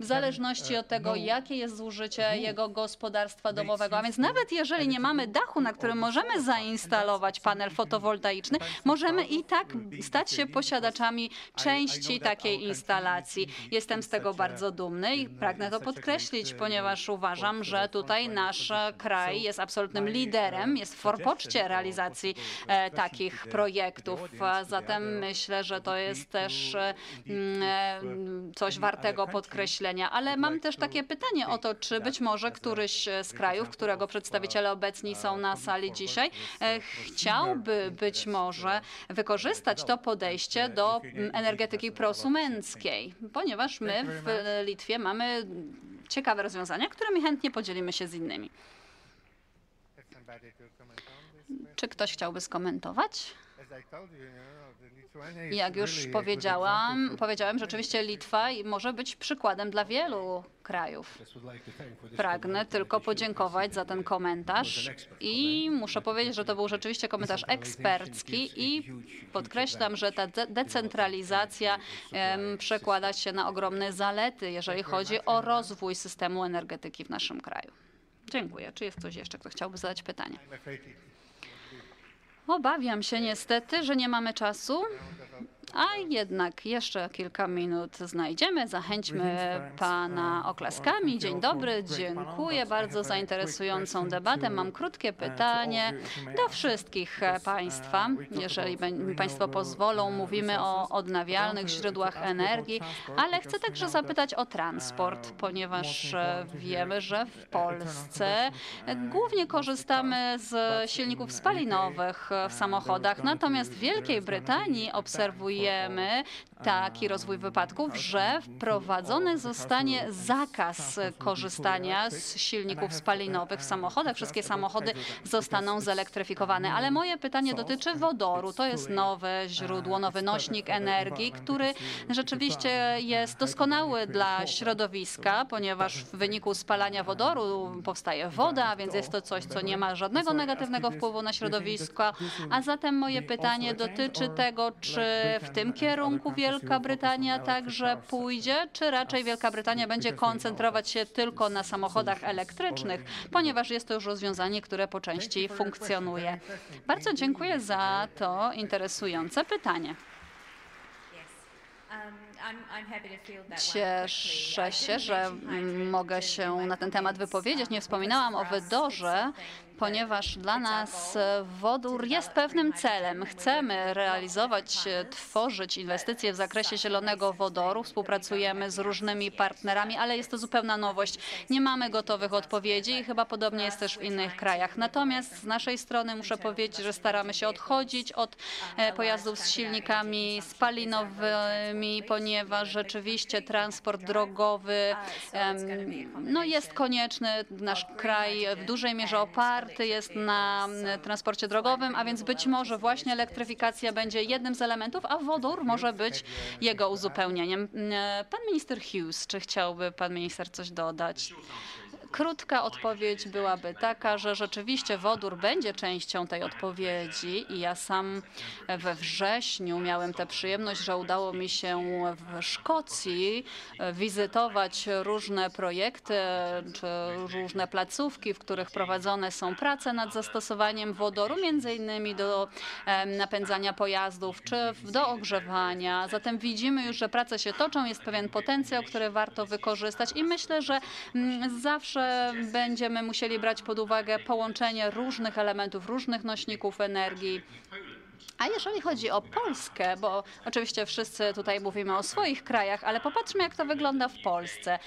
w zależności od tego, jakie jest zużycie jego gospodarstwa domowego. A więc nawet jeżeli nie mamy dachu, na którym możemy zainstalować panel fotowoltaiczny, możemy i tak stać się posiadaczami części takiej instalacji. Jestem z tego bardzo dumny i pragnę to podkreślić, ponieważ uważam, że tutaj nasz kraj jest absolutnym liderem, jest w forpoczcie realizacji e, takich projektów. zatem myślę, że to jest też e, mm, uh, coś wartego other country podkreślenia. Ale mam też takie pytanie o to, czy być może któryś z krajów, którego of, przedstawiciele uh, obecni uh, są na sali dzisiaj, e, uh, procedural chciałby być może uh, wykorzystać to podejście uh, do energetyki prosumenckiej, ponieważ my w e, Litwie mamy ciekawe rozwiązania, którymi chętnie podzielimy się z innymi. Czy ktoś chciałby skomentować? I Jak już powiedziałam, powiedziałem, rzeczywiście countries. Litwa może być przykładem dla wielu krajów. Pragnę tylko podziękować za ten komentarz i muszę powiedzieć, że to był rzeczywiście komentarz ekspercki i podkreślam, że ta de- decentralizacja przekłada się na ogromne zalety, jeżeli chodzi o rozwój systemu energetyki w naszym kraju. Dziękuję. Czy jest ktoś jeszcze, kto chciałby zadać pytanie? Obawiam się niestety, że nie mamy czasu, a jednak jeszcze kilka minut znajdziemy. Zachęćmy pana oklaskami. Dzień dobry, dziękuję bardzo za interesującą debatę. Mam krótkie pytanie do wszystkich państwa. Jeżeli bę- państwo pozwolą, mówimy o odnawialnych źródłach energii, ale chcę także zapytać o transport, ponieważ e, wiemy, że w Polsce głównie korzystamy z silników spalinowych w samochodach, natomiast w Wielkiej Brytanii obserwujemy ama, taki rozwój wypadków, że wprowadzony zostanie zakaz korzystania z silników spalinowych w samochodach. Wszystkie samochody zostaną zelektryfikowane. Ale moje pytanie dotyczy wodoru. To jest nowe źródło, nowy nośnik energii, który rzeczywiście jest doskonały dla środowiska, ponieważ w wyniku spalania wodoru powstaje woda, więc jest to coś, co nie ma żadnego negatywnego wpływu na środowisko. A zatem moje pytanie dotyczy tego, czy w tym kierunku Wielka Brytania także pójdzie, czy raczej Wielka Brytania będzie koncentrować się tylko na samochodach elektrycznych, ponieważ jest to już rozwiązanie, które po części funkcjonuje. Bardzo dziękuję za to interesujące pytanie. Cieszę się, że mogę się na ten temat wypowiedzieć. Nie wspominałam o wydorze, ponieważ dla nas e, wodór jest pewnym celem. Chcemy realizować, e, tworzyć inwestycje w zakresie zielonego wodoru. Współpracujemy z różnymi partnerami, ale jest to zupełna nowość. Nie mamy gotowych odpowiedzi i chyba podobnie jest też w innych krajach. Natomiast z naszej strony muszę powiedzieć, że staramy się odchodzić od e, pojazdów z silnikami spalinowymi, ponieważ rzeczywiście transport drogowy no jest konieczny. Nasz kraj w dużej mierze oparty jest na transporcie drogowym, a więc być może właśnie elektryfikacja będzie jednym z elementów, a wodór może być jego uzupełnieniem. M, Pan minister Hughes, czy chciałby pan minister coś dodać? Krótka odpowiedź byłaby taka, że rzeczywiście wodór będzie częścią tej odpowiedzi i ja sam we wrześniu miałem tę przyjemność, że udało mi się w Szkocji wizytować różne projekty czy różne placówki, w których prowadzone są prace nad zastosowaniem wodoru, między innymi do napędzania pojazdów czy do ogrzewania. Zatem widzimy już, że prace się toczą, jest pewien potencjał, który warto wykorzystać i myślę, że mm, będziemy musieli brać pod uwagę połączenie różnych elementów, różnych nośników energii. A jeżeli chodzi o Polskę, bo oczywiście wszyscy tutaj mówimy o swoich krajach, ale popatrzmy, jak to wygląda w Polsce.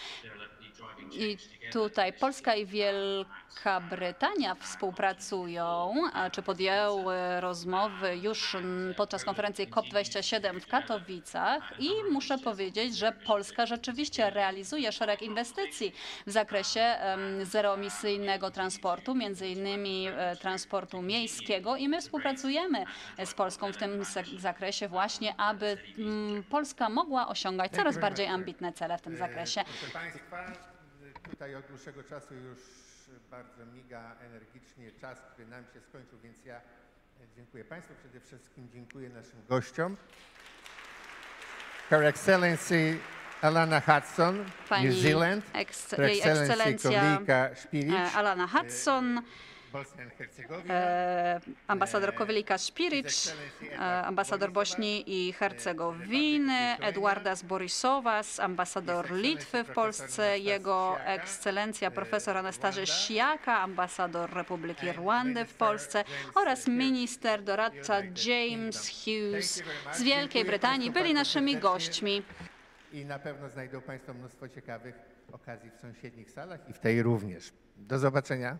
I tutaj Polska i Wielka Brytania współpracują, a czy podjęły rozmowy już podczas konferencji COP27 w Katowicach? I muszę powiedzieć, że Polska rzeczywiście realizuje szereg inwestycji w zakresie em, zeroemisyjnego transportu, między innymi e, transportu miejskiego. I my współpracujemy z Polską w tym zakresie właśnie, aby mm, Polska mogła osiągać coraz bardziej ambitne cele w tym zakresie. Tutaj od dłuższego czasu już bardzo miga energicznie czas, który nam się skończył, więc ja dziękuję Państwu. Przede wszystkim dziękuję naszym gościom. Her Excellency Alana Hudson, Pani New Zealand. eksce- Her Excellency Kowalika Szpilic, e, Alana Hudson. E, ambasador Kowelika Špirić, e, ambasador Bośni i Hercegowiny, Eduardas Borisowas, ambasador Litwy w Polsce, jego ekscelencja profesor Anastarzy Siaka, ambasador Republiki Rwandy w Polsce oraz minister doradca James Hughes z Wielkiej Brytanii. byli naszymi gośćmi. I na pewno znajdą Państwo mnóstwo ciekawych okazji w sąsiednich salach i w tej również. Do zobaczenia.